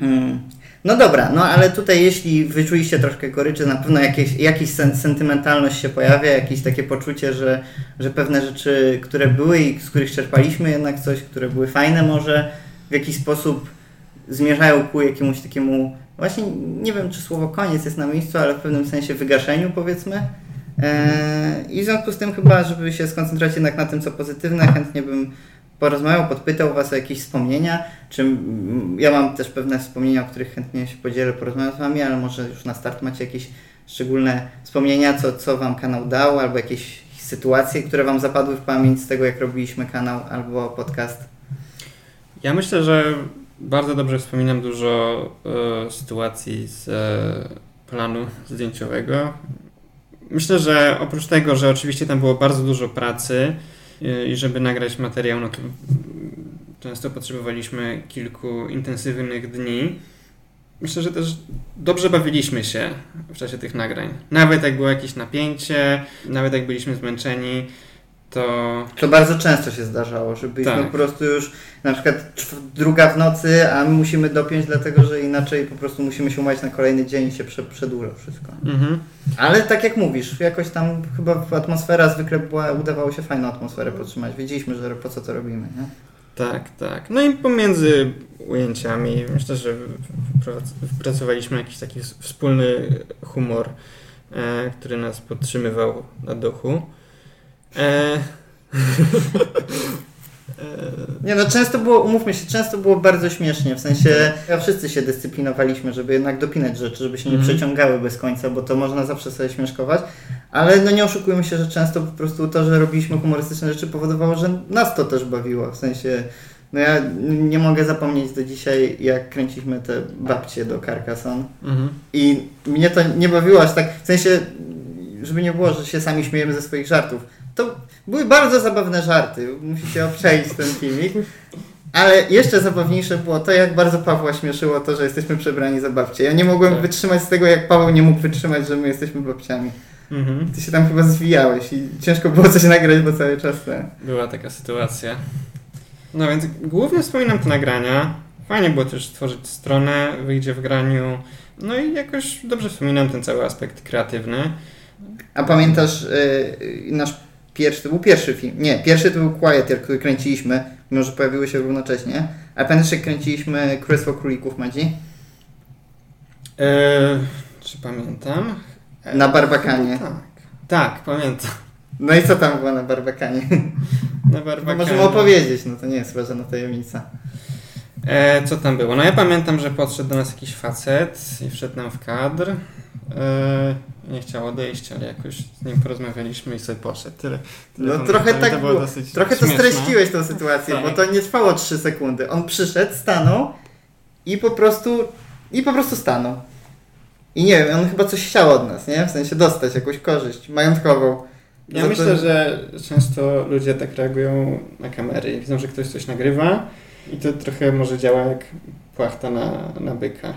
Mm. No dobra, no ale tutaj jeśli wyczuliście troszkę goryczy, na pewno jakieś, jakiś sen, sentymentalność się pojawia, jakieś takie poczucie, że, że pewne rzeczy, które były i z których czerpaliśmy jednak coś, które były fajne może, w jakiś sposób zmierzają ku jakiemuś takiemu, właśnie nie wiem czy słowo koniec jest na miejscu, ale w pewnym sensie wygaszeniu powiedzmy. Eee, I w związku z tym chyba, żeby się skoncentrować jednak na tym, co pozytywne, chętnie bym porozmawiał, podpytał Was o jakieś wspomnienia, czy ja mam też pewne wspomnienia, o których chętnie się podzielę, porozmawiam z Wami, ale może już na start macie jakieś szczególne wspomnienia, co, co Wam kanał dał, albo jakieś sytuacje, które Wam zapadły w pamięć z tego, jak robiliśmy kanał albo podcast. Ja myślę, że bardzo dobrze wspominam dużo e, sytuacji z e, planu zdjęciowego. Myślę, że oprócz tego, że oczywiście tam było bardzo dużo pracy e, i żeby nagrać materiał, no to często potrzebowaliśmy kilku intensywnych dni. Myślę, że też dobrze bawiliśmy się w czasie tych nagrań. Nawet jak było jakieś napięcie, nawet jak byliśmy zmęczeni, to To bardzo często się zdarzało, że byliśmy Tak. po prostu już na przykład druga w nocy, a my musimy dopiąć, dlatego że inaczej po prostu musimy się umówić na kolejny dzień i się prze, przedłuża wszystko. mhm. Ale tak jak mówisz, jakoś tam chyba atmosfera zwykle była, udawało się fajną atmosferę podtrzymać. Wiedzieliśmy, że po co to robimy, nie? Tak, tak. No i pomiędzy ujęciami myślę, że wypracowaliśmy jakiś taki wspólny humor, e, który nas podtrzymywał na duchu. E, Nie no, często było, umówmy się, często było bardzo śmiesznie, w sensie ja wszyscy się dyscyplinowaliśmy, żeby jednak dopinać rzeczy, żeby się nie Mhm. przeciągały bez końca, bo to można zawsze sobie śmieszkować, ale no nie oszukujmy się, że często po prostu to, że robiliśmy humorystyczne rzeczy powodowało, że nas to też bawiło, w sensie no ja nie mogę zapomnieć do dzisiaj, jak kręciliśmy te babcie do Carcassonne. Mhm. i mnie to nie bawiło aż tak, w sensie, żeby nie było, że się sami śmiejemy ze swoich żartów. To były bardzo zabawne żarty, musicie obczaić ten filmik. Ale jeszcze zabawniejsze było to, jak bardzo Pawła śmieszyło to, że jesteśmy przebrani za babcie. Ja nie mogłem Tak. wytrzymać z tego, jak Paweł nie mógł wytrzymać, że my jesteśmy babciami. Mhm. Ty się tam chyba zwijałeś i ciężko było coś nagrać, bo cały czas ten. Była taka sytuacja. No więc głównie wspominam te nagrania. Fajnie było też stworzyć stronę, wyjdzie w graniu. No i jakoś dobrze wspominam ten cały aspekt kreatywny. A pamiętasz yy, nasz pierwszy, to był pierwszy film. Nie, pierwszy to był Quieter, który kręciliśmy, mimo że pojawiły się równocześnie. A pamiętasz, jak kręciliśmy Królestwo Królików Madzi? E, czy pamiętam? E, Na Barbakanie. Tak. Tak, pamiętam. No i co tam było na Barbakanie? Na No Barbakanie. możemy opowiedzieć, no to nie jest chyba żadna tajemnica. E, co tam było? No ja pamiętam, że podszedł do nas jakiś facet i wszedł nam w kadr. E, nie chciał odejść, ale jakoś z nim porozmawialiśmy i sobie poszedł. Tyle. tyle No trochę tak to było Trochę to streściłeś tą sytuację, Tak. bo to nie trwało 3 sekundy. On przyszedł, stanął i po prostu i po prostu stanął. I nie wiem, on chyba coś chciał od nas, nie? W sensie dostać jakąś korzyść majątkową. Ja Za myślę, że często ludzie tak reagują na kamery. Widzą, że ktoś coś nagrywa i to trochę może działa jak płachta na, na byka.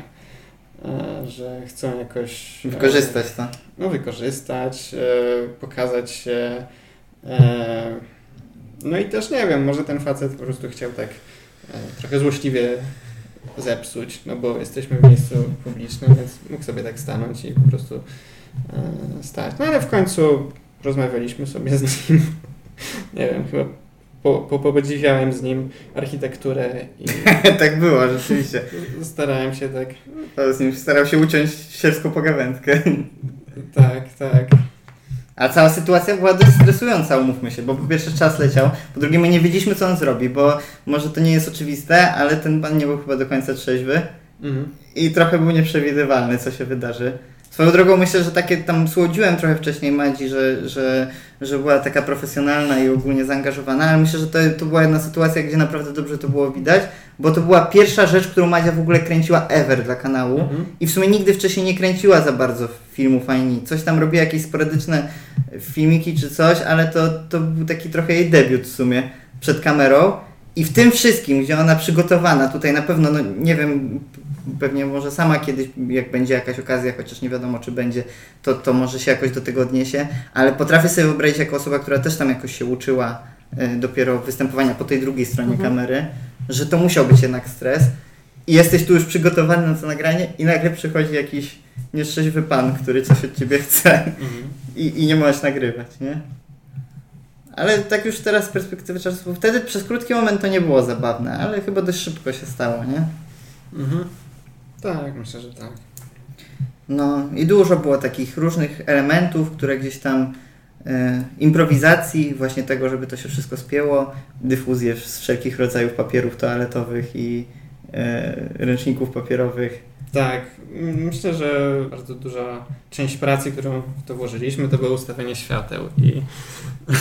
E, Że chcą jakoś... e, Wykorzystać to. no, wykorzystać, e, pokazać się. No i też nie wiem, może ten facet po prostu chciał tak trochę złośliwie zepsuć, no bo jesteśmy w miejscu publicznym, więc mógł sobie tak stanąć i po prostu stać. No ale w końcu rozmawialiśmy sobie z nim. nie wiem, chyba po, po, podziwiałem z nim architekturę i tak było, rzeczywiście. starałem się tak, To z nim starał się uciąć sielską pogawędkę. tak, tak. A cała sytuacja była dość stresująca, umówmy się, bo po pierwsze czas leciał, po drugie my nie wiedzieliśmy co on zrobi, bo może to nie jest oczywiste, ale ten pan nie był chyba do końca trzeźwy Mhm. i trochę był nieprzewidywalny, co się wydarzy. Swoją drogą myślę, że takie tam słodziłem trochę wcześniej Madzi, że, że, że była taka profesjonalna i ogólnie zaangażowana, ale myślę, że to, to była jedna sytuacja, gdzie naprawdę dobrze to było widać, bo to była pierwsza rzecz, którą Madzia w ogóle kręciła ever dla kanału. Mhm. I w sumie nigdy wcześniej nie kręciła za bardzo filmów ani coś tam robiła jakieś sporadyczne filmiki czy coś, ale to, to był taki trochę jej debiut w sumie przed kamerą. I w tym wszystkim, gdzie ona przygotowana, tutaj na pewno, no nie wiem, pewnie może sama kiedyś, jak będzie jakaś okazja, chociaż nie wiadomo czy będzie, to, to może się jakoś do tego odniesie, ale potrafię sobie wyobrazić jako osoba, która też tam jakoś się uczyła y, dopiero występowania po tej drugiej stronie Mhm. kamery, że to musiał być jednak stres. I jesteś tu już przygotowany na to nagranie i nagle przychodzi jakiś nieszczęśliwy pan, który coś od ciebie chce Mhm. i, i nie możesz nagrywać, nie? Ale tak już teraz z perspektywy czasu, wtedy przez krótki moment to nie było zabawne, ale chyba dość szybko się stało, nie? Mhm. Tak, myślę, że tak. No i dużo było takich różnych elementów, które gdzieś tam e, improwizacji, właśnie tego, żeby to się wszystko spięło, dyfuzję z wszelkich rodzajów papierów toaletowych i e, ręczników papierowych. Tak, myślę, że bardzo duża część pracy, którą w to włożyliśmy, to było ustawienie świateł i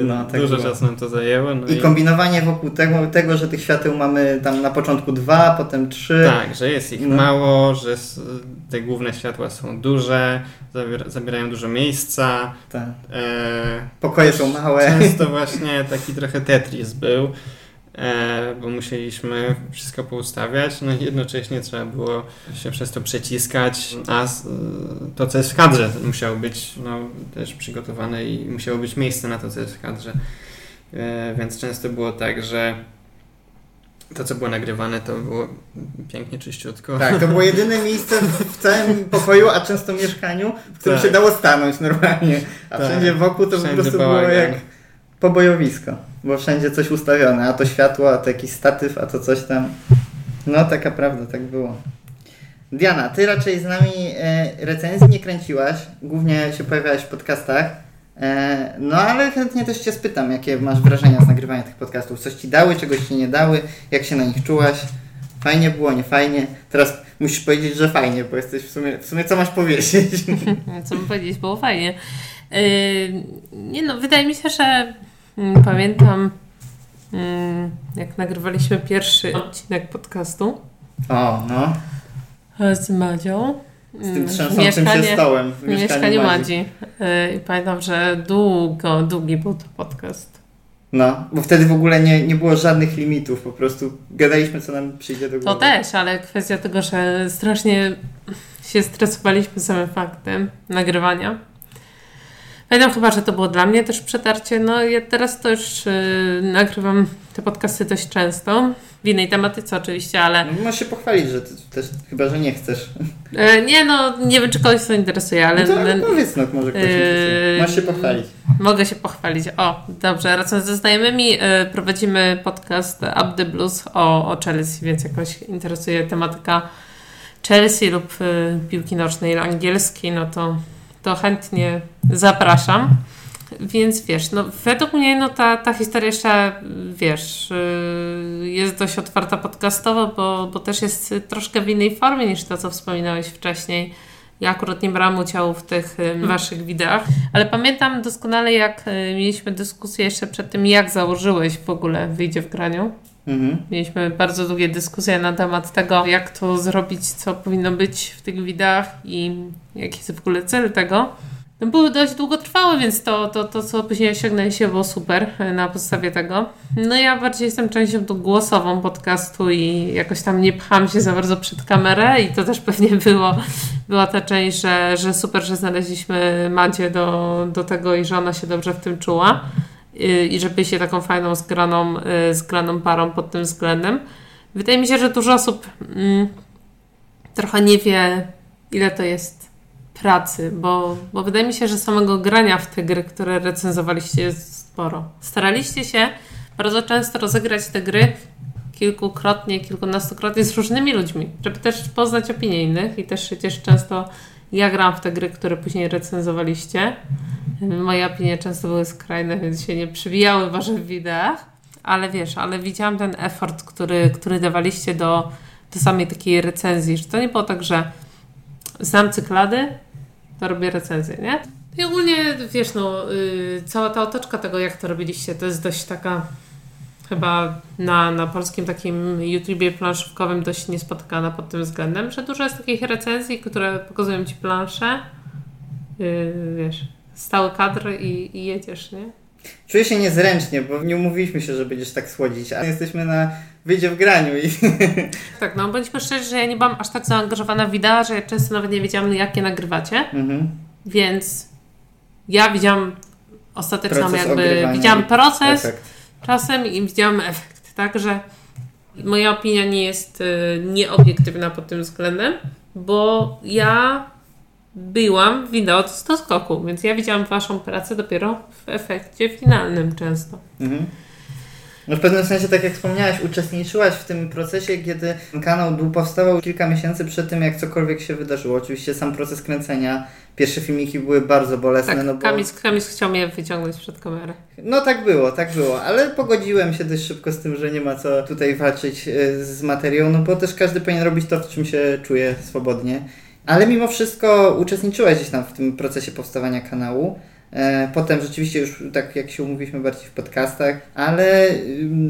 No, tak dużo było. czasu nam to zajęło. No I kombinowanie wokół tego, tego, że tych świateł mamy tam na początku dwa, potem trzy. Tak, że jest ich No. mało, że te główne światła są duże, zabiera, zabierają dużo miejsca. Tak. E, Pokoje są małe. Często właśnie taki trochę Tetris był, e, bo musieliśmy wszystko poustawiać, no i jednocześnie trzeba było się przez to przeciskać, a to, co jest w kadrze, musiało być no, też przygotowane i musiało być miejsce na to, co jest w kadrze. E, więc często było tak, że to, co było nagrywane, to było pięknie czyściutko. Tak, to było jedyne miejsce w całym pokoju, a często mieszkaniu, w którym Tak. się dało stanąć normalnie. A Tak. wszędzie wokół to po Wszędzie prostu było bałagan. jak pobojowisko. Bo wszędzie coś ustawione, a to światło, a to jakiś statyw, a to coś tam. No taka prawda, tak było. Diana, ty raczej z nami e, recenzji nie kręciłaś, głównie się pojawiałaś w podcastach. E, no ale chętnie też cię spytam, jakie masz wrażenia z nagrywania tych podcastów? Coś ci dały, czegoś ci nie dały? Jak się na nich czułaś? Fajnie było, nie fajnie? Teraz musisz powiedzieć, że fajnie, bo jesteś w sumie, w sumie co masz powiedzieć? Co bym powiedzieć, było fajnie. Yy, nie no, wydaje mi się, że pamiętam mm, jak nagrywaliśmy pierwszy odcinek podcastu O, no. e, z Madzią. Z tym Mm, trzęsącym się stołem w mieszkaniu mieszkaniu Madzi. Yy, I pamiętam, że długo, długi był to podcast. No, bo wtedy w ogóle nie, nie było żadnych limitów, po prostu gadaliśmy, co nam przyjdzie do głowy. To też, ale kwestia tego, że strasznie się stresowaliśmy samym faktem nagrywania. Pamiętam chyba, że to było dla mnie też przetarcie. No ja teraz to już yy, nagrywam te podcasty dość często. W innej tematyce oczywiście, ale No, możesz się pochwalić, że ty też, chyba, że nie chcesz. e, nie no, nie wiem czy kogoś to interesuje, ale no to ale powiedz, no może ktoś Yy. Możesz się pochwalić. mogę się pochwalić. O, dobrze, razem ze znajomymi e, prowadzimy podcast Up the Blues o, o Chelsea, więc jakoś interesuje tematyka Chelsea lub piłki nożnej angielskiej, no to, to chętnie zapraszam. Więc wiesz, no według mnie no ta, ta historia jeszcze, wiesz, y, jest dość otwarta podcastowo, bo, bo też jest troszkę w innej formie niż to, co wspominałeś wcześniej. Ja akurat nie brałam udziału w tych y, waszych wideach, ale pamiętam doskonale, jak y, mieliśmy dyskusję jeszcze przed tym, jak założyłeś w ogóle wyjdzie w graniu. Mhm. Mieliśmy bardzo długie dyskusje na temat tego, jak to zrobić, co powinno być w tych wideach i jaki jest w ogóle cel tego. No, były dość długotrwałe, więc to, to, to, co później osiągnęliście, było super e, na podstawie tego. No ja bardziej jestem częścią tu głosową podcastu i jakoś tam nie pcham się za bardzo przed kamerę i to też pewnie było, była ta część, że, że super, że znaleźliśmy Madzie do, do tego i że ona się dobrze w tym czuła i że byliście taką fajną, zgraną, y, zgraną parą pod tym względem. Wydaje mi się, że dużo osób mm, trochę nie wie, ile to jest pracy, bo, bo wydaje mi się, że samego grania w te gry, które recenzowaliście jest sporo. Staraliście się bardzo często rozegrać te gry kilkukrotnie, kilkunastokrotnie z różnymi ludźmi, żeby też poznać opinie innych i też przecież często ja gram w te gry, które później recenzowaliście. Moje opinie często były skrajne, więc się nie przywijały w waszych wideach, ale wiesz, ale widziałam ten effort, który, który dawaliście do, do samej takiej recenzji, że to nie było tak, że znam cyklady, to robię recenzję, nie? I ogólnie, wiesz, no, yy, cała ta otoczka tego, jak to robiliście, to jest dość taka chyba na, na polskim takim YouTubie planszówkowym dość niespotykana pod tym względem, że dużo jest takich recenzji, które pokazują Ci planszę, yy, wiesz, stały kadr i, i jedziesz, nie? Czuję się niezręcznie, bo nie umówiliśmy się, że będziesz tak słodzić, a jesteśmy na wyjdzie w graniu i Tak, no bądźmy szczerzy, że ja nie byłam aż tak zaangażowana w wideo, że ja często nawet nie wiedziałam, jakie nagrywacie, mhm. więc ja widziałam ostateczną Proces jakby, widziałam proces efekt. czasem i widziałam efekt, tak, że moja opinia nie jest y, nieobiektywna pod tym względem, bo ja byłam w wideo do skoku, więc ja widziałam waszą pracę dopiero w efekcie finalnym często. Mhm. No w pewnym sensie, tak jak wspomniałaś, uczestniczyłaś w tym procesie, kiedy kanał był powstawał kilka miesięcy przed tym, jak cokolwiek się wydarzyło. Oczywiście sam proces kręcenia, pierwsze filmiki były bardzo bolesne. Tak, no bo... Kamis, Kamis chciał mnie wyciągnąć przed kamerę. No tak było, tak było, ale pogodziłem się dość szybko z tym, że nie ma co tutaj walczyć e, z materią, no bo też każdy powinien robić to, w czym się czuje swobodnie. Ale mimo wszystko uczestniczyłaś gdzieś tam w tym procesie powstawania kanału. E, Potem rzeczywiście już tak jak się umówiliśmy bardziej w podcastach, ale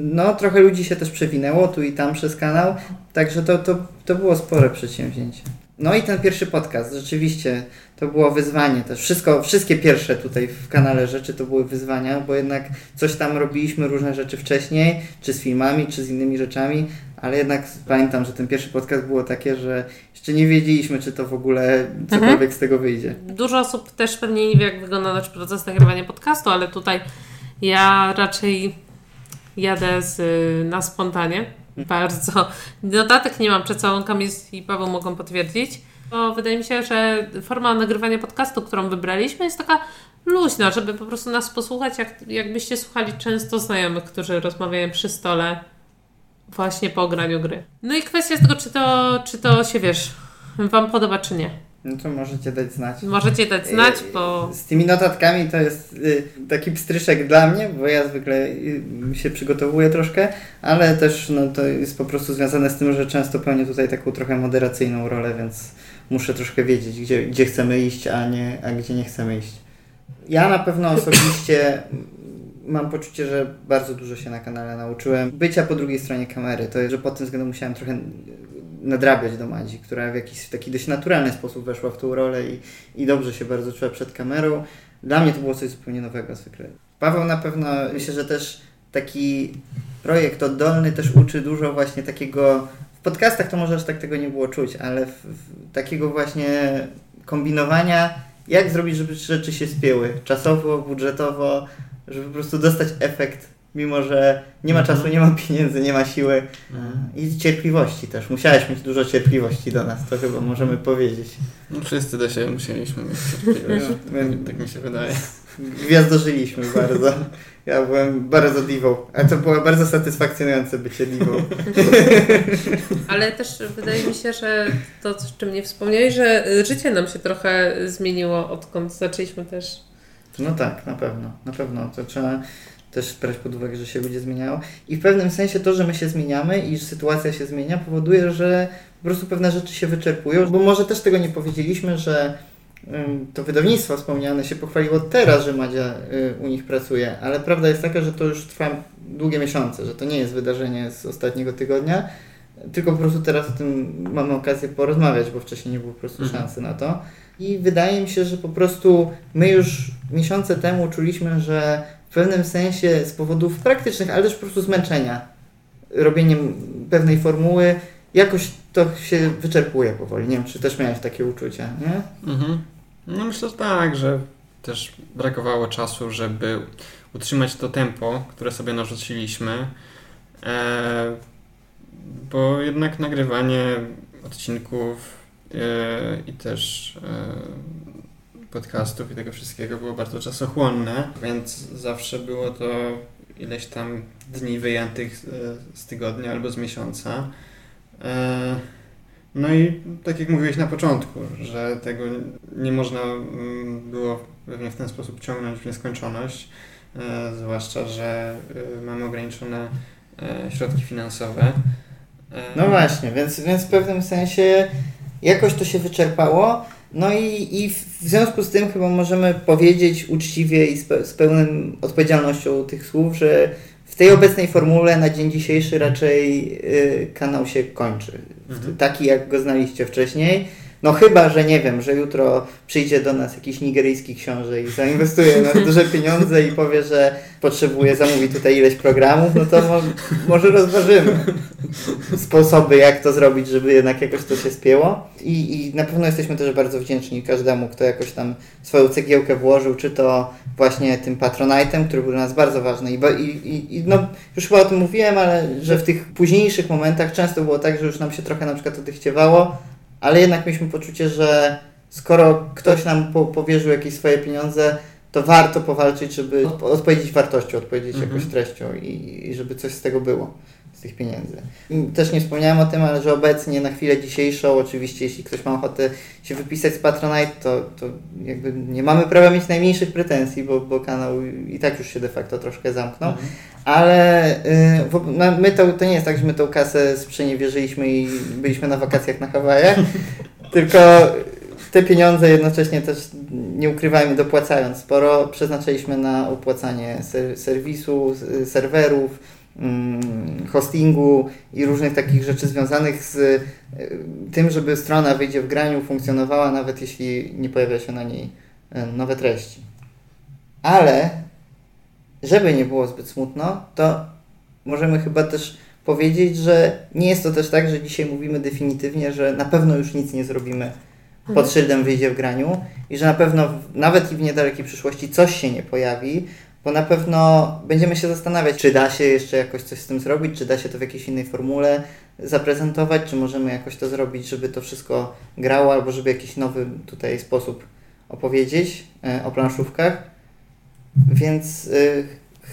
no trochę ludzi się też przewinęło tu i tam przez kanał, także to, to, to było spore przedsięwzięcie. No i ten pierwszy podcast, rzeczywiście to było wyzwanie też. Wszystko, wszystkie pierwsze tutaj w kanale rzeczy to były wyzwania, bo jednak coś tam robiliśmy, różne rzeczy wcześniej, czy z filmami, czy z innymi rzeczami, ale jednak pamiętam, że ten pierwszy podcast było takie, że jeszcze nie wiedzieliśmy, czy to w ogóle cokolwiek z tego wyjdzie. Dużo osób też pewnie nie wie, jak wygląda nasz proces nagrywania podcastu, ale tutaj ja raczej jadę z, na spontanie. Bardzo. Notatek nie mam przed sobą, Kamil i Paweł mogą potwierdzić. Bo wydaje mi się, że forma nagrywania podcastu, którą wybraliśmy, jest taka luźna, żeby po prostu nas posłuchać, jak, jakbyście słuchali często znajomych, którzy rozmawiają przy stole właśnie po ograniu gry. No i kwestia tego, czy to, czy to się, wiesz, Wam podoba, czy nie. No to możecie dać znać. Możecie dać znać, Y, bo Z tymi notatkami to jest y, taki pstryszek dla mnie, bo ja zwykle y, się przygotowuję troszkę, ale też no, to jest po prostu związane z tym, że często pełnię tutaj taką trochę moderacyjną rolę, więc muszę troszkę wiedzieć, gdzie, gdzie chcemy iść, a, nie, a gdzie nie chcemy iść. Ja na pewno osobiście mam poczucie, że bardzo dużo się na kanale nauczyłem. Bycia po drugiej stronie kamery, to jest, że pod tym względem musiałem trochę nadrabiać do Madzi, która w jakiś taki dość naturalny sposób weszła w tą rolę i, i dobrze się bardzo czuła przed kamerą. Dla mnie to było coś zupełnie nowego zwykle. Paweł na pewno, myślę, że też taki projekt oddolny też uczy dużo właśnie takiego, w podcastach to może aż tak tego nie było czuć, ale w, w, takiego właśnie kombinowania, jak zrobić, żeby rzeczy się spięły, czasowo, budżetowo, żeby po prostu dostać efekt, mimo że nie ma czasu, nie ma pieniędzy, nie ma siły i cierpliwości też. Musiałeś mieć dużo cierpliwości do nas, to chyba możemy powiedzieć. No wszyscy do siebie musieliśmy mieć cierpliwość. My Tak mi się wydaje. gwiazdożyliśmy bardzo. Ja byłem bardzo divą, a to było bardzo satysfakcjonujące bycie divą. Ale też wydaje mi się, że to, o czym nie wspomniałeś, że życie nam się trochę zmieniło, odkąd zaczęliśmy też. No tak, na pewno, na pewno. To trzeba też brać pod uwagę, że się ludzie zmieniają. I w pewnym sensie to, że my się zmieniamy i że sytuacja się zmienia, powoduje, że po prostu pewne rzeczy się wyczerpują, bo może też tego nie powiedzieliśmy, że to wydawnictwo wspomniane się pochwaliło teraz, że Madzia y, u nich pracuje, ale prawda jest taka, że to już trwa długie miesiące, że to nie jest wydarzenie z ostatniego tygodnia, tylko po prostu teraz o tym mamy okazję porozmawiać, bo wcześniej nie było po prostu mhm. szansy na to. I wydaje mi się, że po prostu my już miesiące temu czuliśmy, że pewnym sensie z powodów praktycznych, ale też po prostu zmęczenia robieniem pewnej formuły, jakoś to się wyczerpuje powoli. Nie wiem, czy też miałeś takie uczucia, nie? Mhm. No myślę, że tak, że też brakowało czasu, żeby utrzymać to tempo, które sobie narzuciliśmy. E, bo jednak nagrywanie odcinków e, i też e, podcastów i tego wszystkiego było bardzo czasochłonne, więc zawsze było to ileś tam dni wyjętych z tygodnia albo z miesiąca. No i tak jak mówiłeś na początku, że tego nie można mm, było pewnie w ten sposób ciągnąć w nieskończoność, zwłaszcza, że mamy ograniczone środki finansowe. No właśnie, więc, więc w pewnym sensie jakoś to się wyczerpało. No i, i w związku z tym chyba możemy powiedzieć uczciwie i z, pe z pełną odpowiedzialnością tych słów, że w tej obecnej formule na dzień dzisiejszy raczej y, kanał się kończy. Mhm. Taki jak go znaliście wcześniej no chyba, że nie wiem, że jutro przyjdzie do nas jakiś nigeryjski książę i zainwestuje na duże pieniądze i powie, że potrzebuje zamówić tutaj ileś programów, no to mo może rozważymy sposoby, jak to zrobić, żeby jednak jakoś to się spięło. I, I na pewno jesteśmy też bardzo wdzięczni każdemu, kto jakoś tam swoją cegiełkę włożył, czy to właśnie tym patronajtem, który był dla nas bardzo ważny. I, i, i no, już chyba o tym mówiłem, ale że w tych późniejszych momentach często było tak, że już nam się trochę na przykład odechciewało, ale jednak mieliśmy poczucie, że skoro ktoś nam po, powierzył jakieś swoje pieniądze, to warto powalczyć, żeby odpowiedzieć wartością, odpowiedzieć mhm. jakoś treścią i, i żeby coś z tego było tych pieniędzy. Też nie wspomniałem o tym, ale że obecnie na chwilę dzisiejszą, oczywiście jeśli ktoś ma ochotę się wypisać z Patronite, to, to jakby nie mamy prawa mieć najmniejszych pretensji, bo, bo kanał i tak już się de facto troszkę zamknął. Mhm. Ale y, no, my to, to nie jest tak, że my tą kasę sprzeniewierzyliśmy i byliśmy na wakacjach na Hawajach, tylko te pieniądze jednocześnie też, nie ukrywajmy, dopłacając sporo, przeznaczyliśmy na opłacanie ser serwisu, serwerów, mm, hostingu i różnych takich rzeczy związanych z y, tym, żeby strona wyjdzie w graniu, funkcjonowała, nawet jeśli nie pojawia się na niej y, nowe treści. Ale żeby nie było zbyt smutno, to możemy chyba też powiedzieć, że nie jest to też tak, że dzisiaj mówimy definitywnie, że na pewno już nic nie zrobimy pod szyldem wyjdzie w graniu i że na pewno nawet i w niedalekiej przyszłości coś się nie pojawi, bo na pewno będziemy się zastanawiać, czy da się jeszcze jakoś coś z tym zrobić, czy da się to w jakiejś innej formule zaprezentować, czy możemy jakoś to zrobić, żeby to wszystko grało, albo żeby jakiś nowy tutaj sposób opowiedzieć e, o planszówkach. Więc y,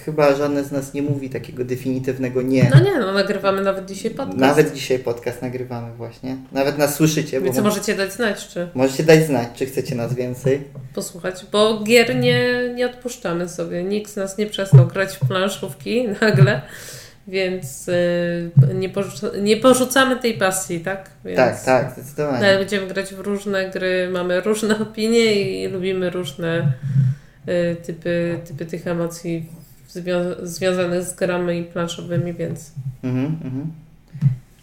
chyba żadne z nas nie mówi takiego definitywnego nie. No nie, no nagrywamy nawet dzisiaj podcast. Nawet dzisiaj podcast nagrywamy właśnie. Nawet nas słyszycie. Więc możecie dać znać, czy... Możecie dać znać, czy chcecie nas więcej. Posłuchać, bo gier nie, nie odpuszczamy sobie. Nikt z nas nie przestał grać w planszówki nagle. Więc y, nie, porzuca, nie porzucamy tej pasji, tak? Więc tak, tak, zdecydowanie. Nawet będziemy grać w różne gry, mamy różne opinie i lubimy różne Y, typy, typy tych emocji zwią- związanych z grami planszowymi, więc. Mhm, mhm.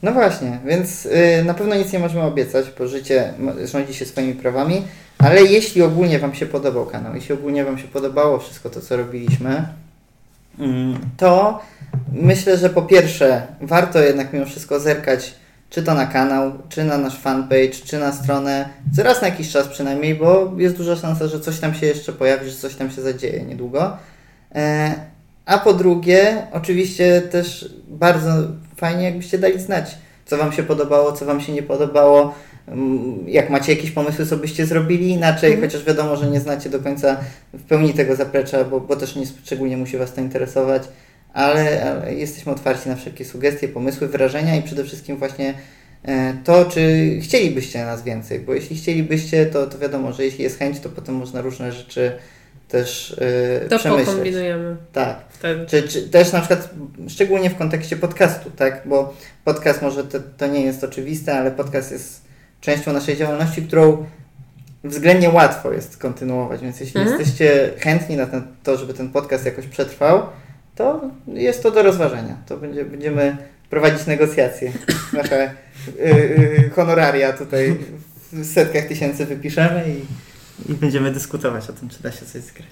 No właśnie, więc yy, na pewno nic nie możemy obiecać, bo życie rządzi się swoimi prawami, ale jeśli ogólnie Wam się podobał kanał, jeśli ogólnie Wam się podobało wszystko to, co robiliśmy, yy, to myślę, że po pierwsze warto jednak mimo wszystko zerkać czy to na kanał, czy na nasz fanpage, czy na stronę, co raz na jakiś czas przynajmniej, bo jest duża szansa, że coś tam się jeszcze pojawi, że coś tam się zadzieje niedługo. E, a po drugie, oczywiście też bardzo fajnie, jakbyście dali znać, co Wam się podobało, co Wam się nie podobało. Mm, jak macie jakieś pomysły, co byście zrobili inaczej, mm. chociaż wiadomo, że nie znacie do końca w pełni tego zaplecza, bo, bo też nie szczególnie musi Was to interesować ale, ale jesteśmy otwarci na wszelkie sugestie, pomysły, wyrażenia i przede wszystkim właśnie e, to, czy chcielibyście nas więcej, bo jeśli chcielibyście, to, to wiadomo, że jeśli jest chęć, to potem można różne rzeczy też yy, To przemyśleć. pokombinujemy Tak. Czy, czy też na przykład, szczególnie w kontekście podcastu, tak? Bo podcast może to, to nie jest oczywiste, ale podcast jest częścią naszej działalności, którą względnie łatwo jest kontynuować, więc jeśli Mhm. jesteście chętni na ten, to, żeby ten podcast jakoś przetrwał, to jest to do rozważenia. To będzie, będziemy prowadzić negocjacje. Nasze y, y, honoraria tutaj w setkach tysięcy wypiszemy i, i będziemy dyskutować o tym, czy da się coś zgrać.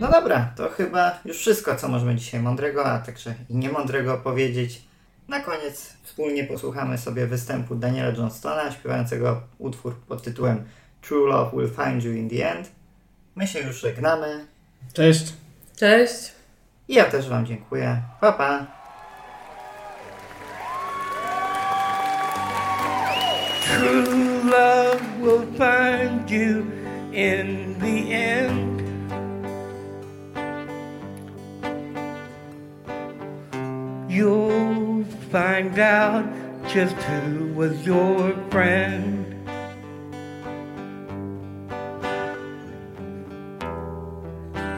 No dobra, to chyba już wszystko, co możemy dzisiaj mądrego, a także i niemądrego powiedzieć. Na koniec wspólnie posłuchamy sobie występu Daniela Johnstona, śpiewającego utwór pod tytułem True Love Will Find You in the End. My się już żegnamy Cześć! Cześć. i ja też Wam dziękuję. Pa, pa! True love will find you in the end. You'll find out just who was your friend.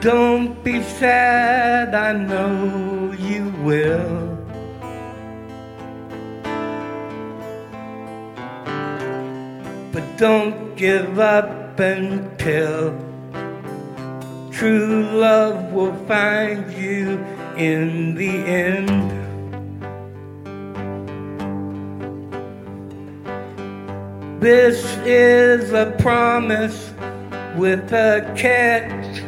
Don't be sad, I know you will. Don't give up until true love will find you in the end. This is a promise with a catch.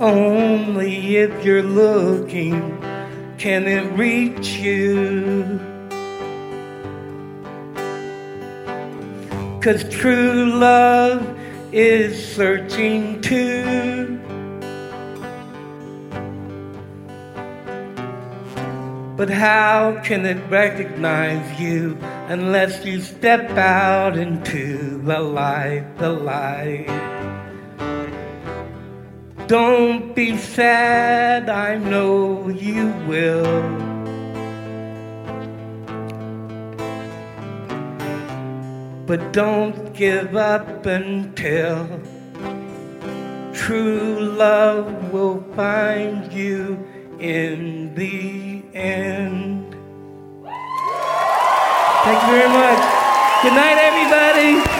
Only if you're looking can it reach you. Cause true love is searching too. But how can it recognize you unless you step out into the light, the light? Don't be sad, I know you will. But don't give up until true love will find you in the end. Thank you very much. Good night, everybody.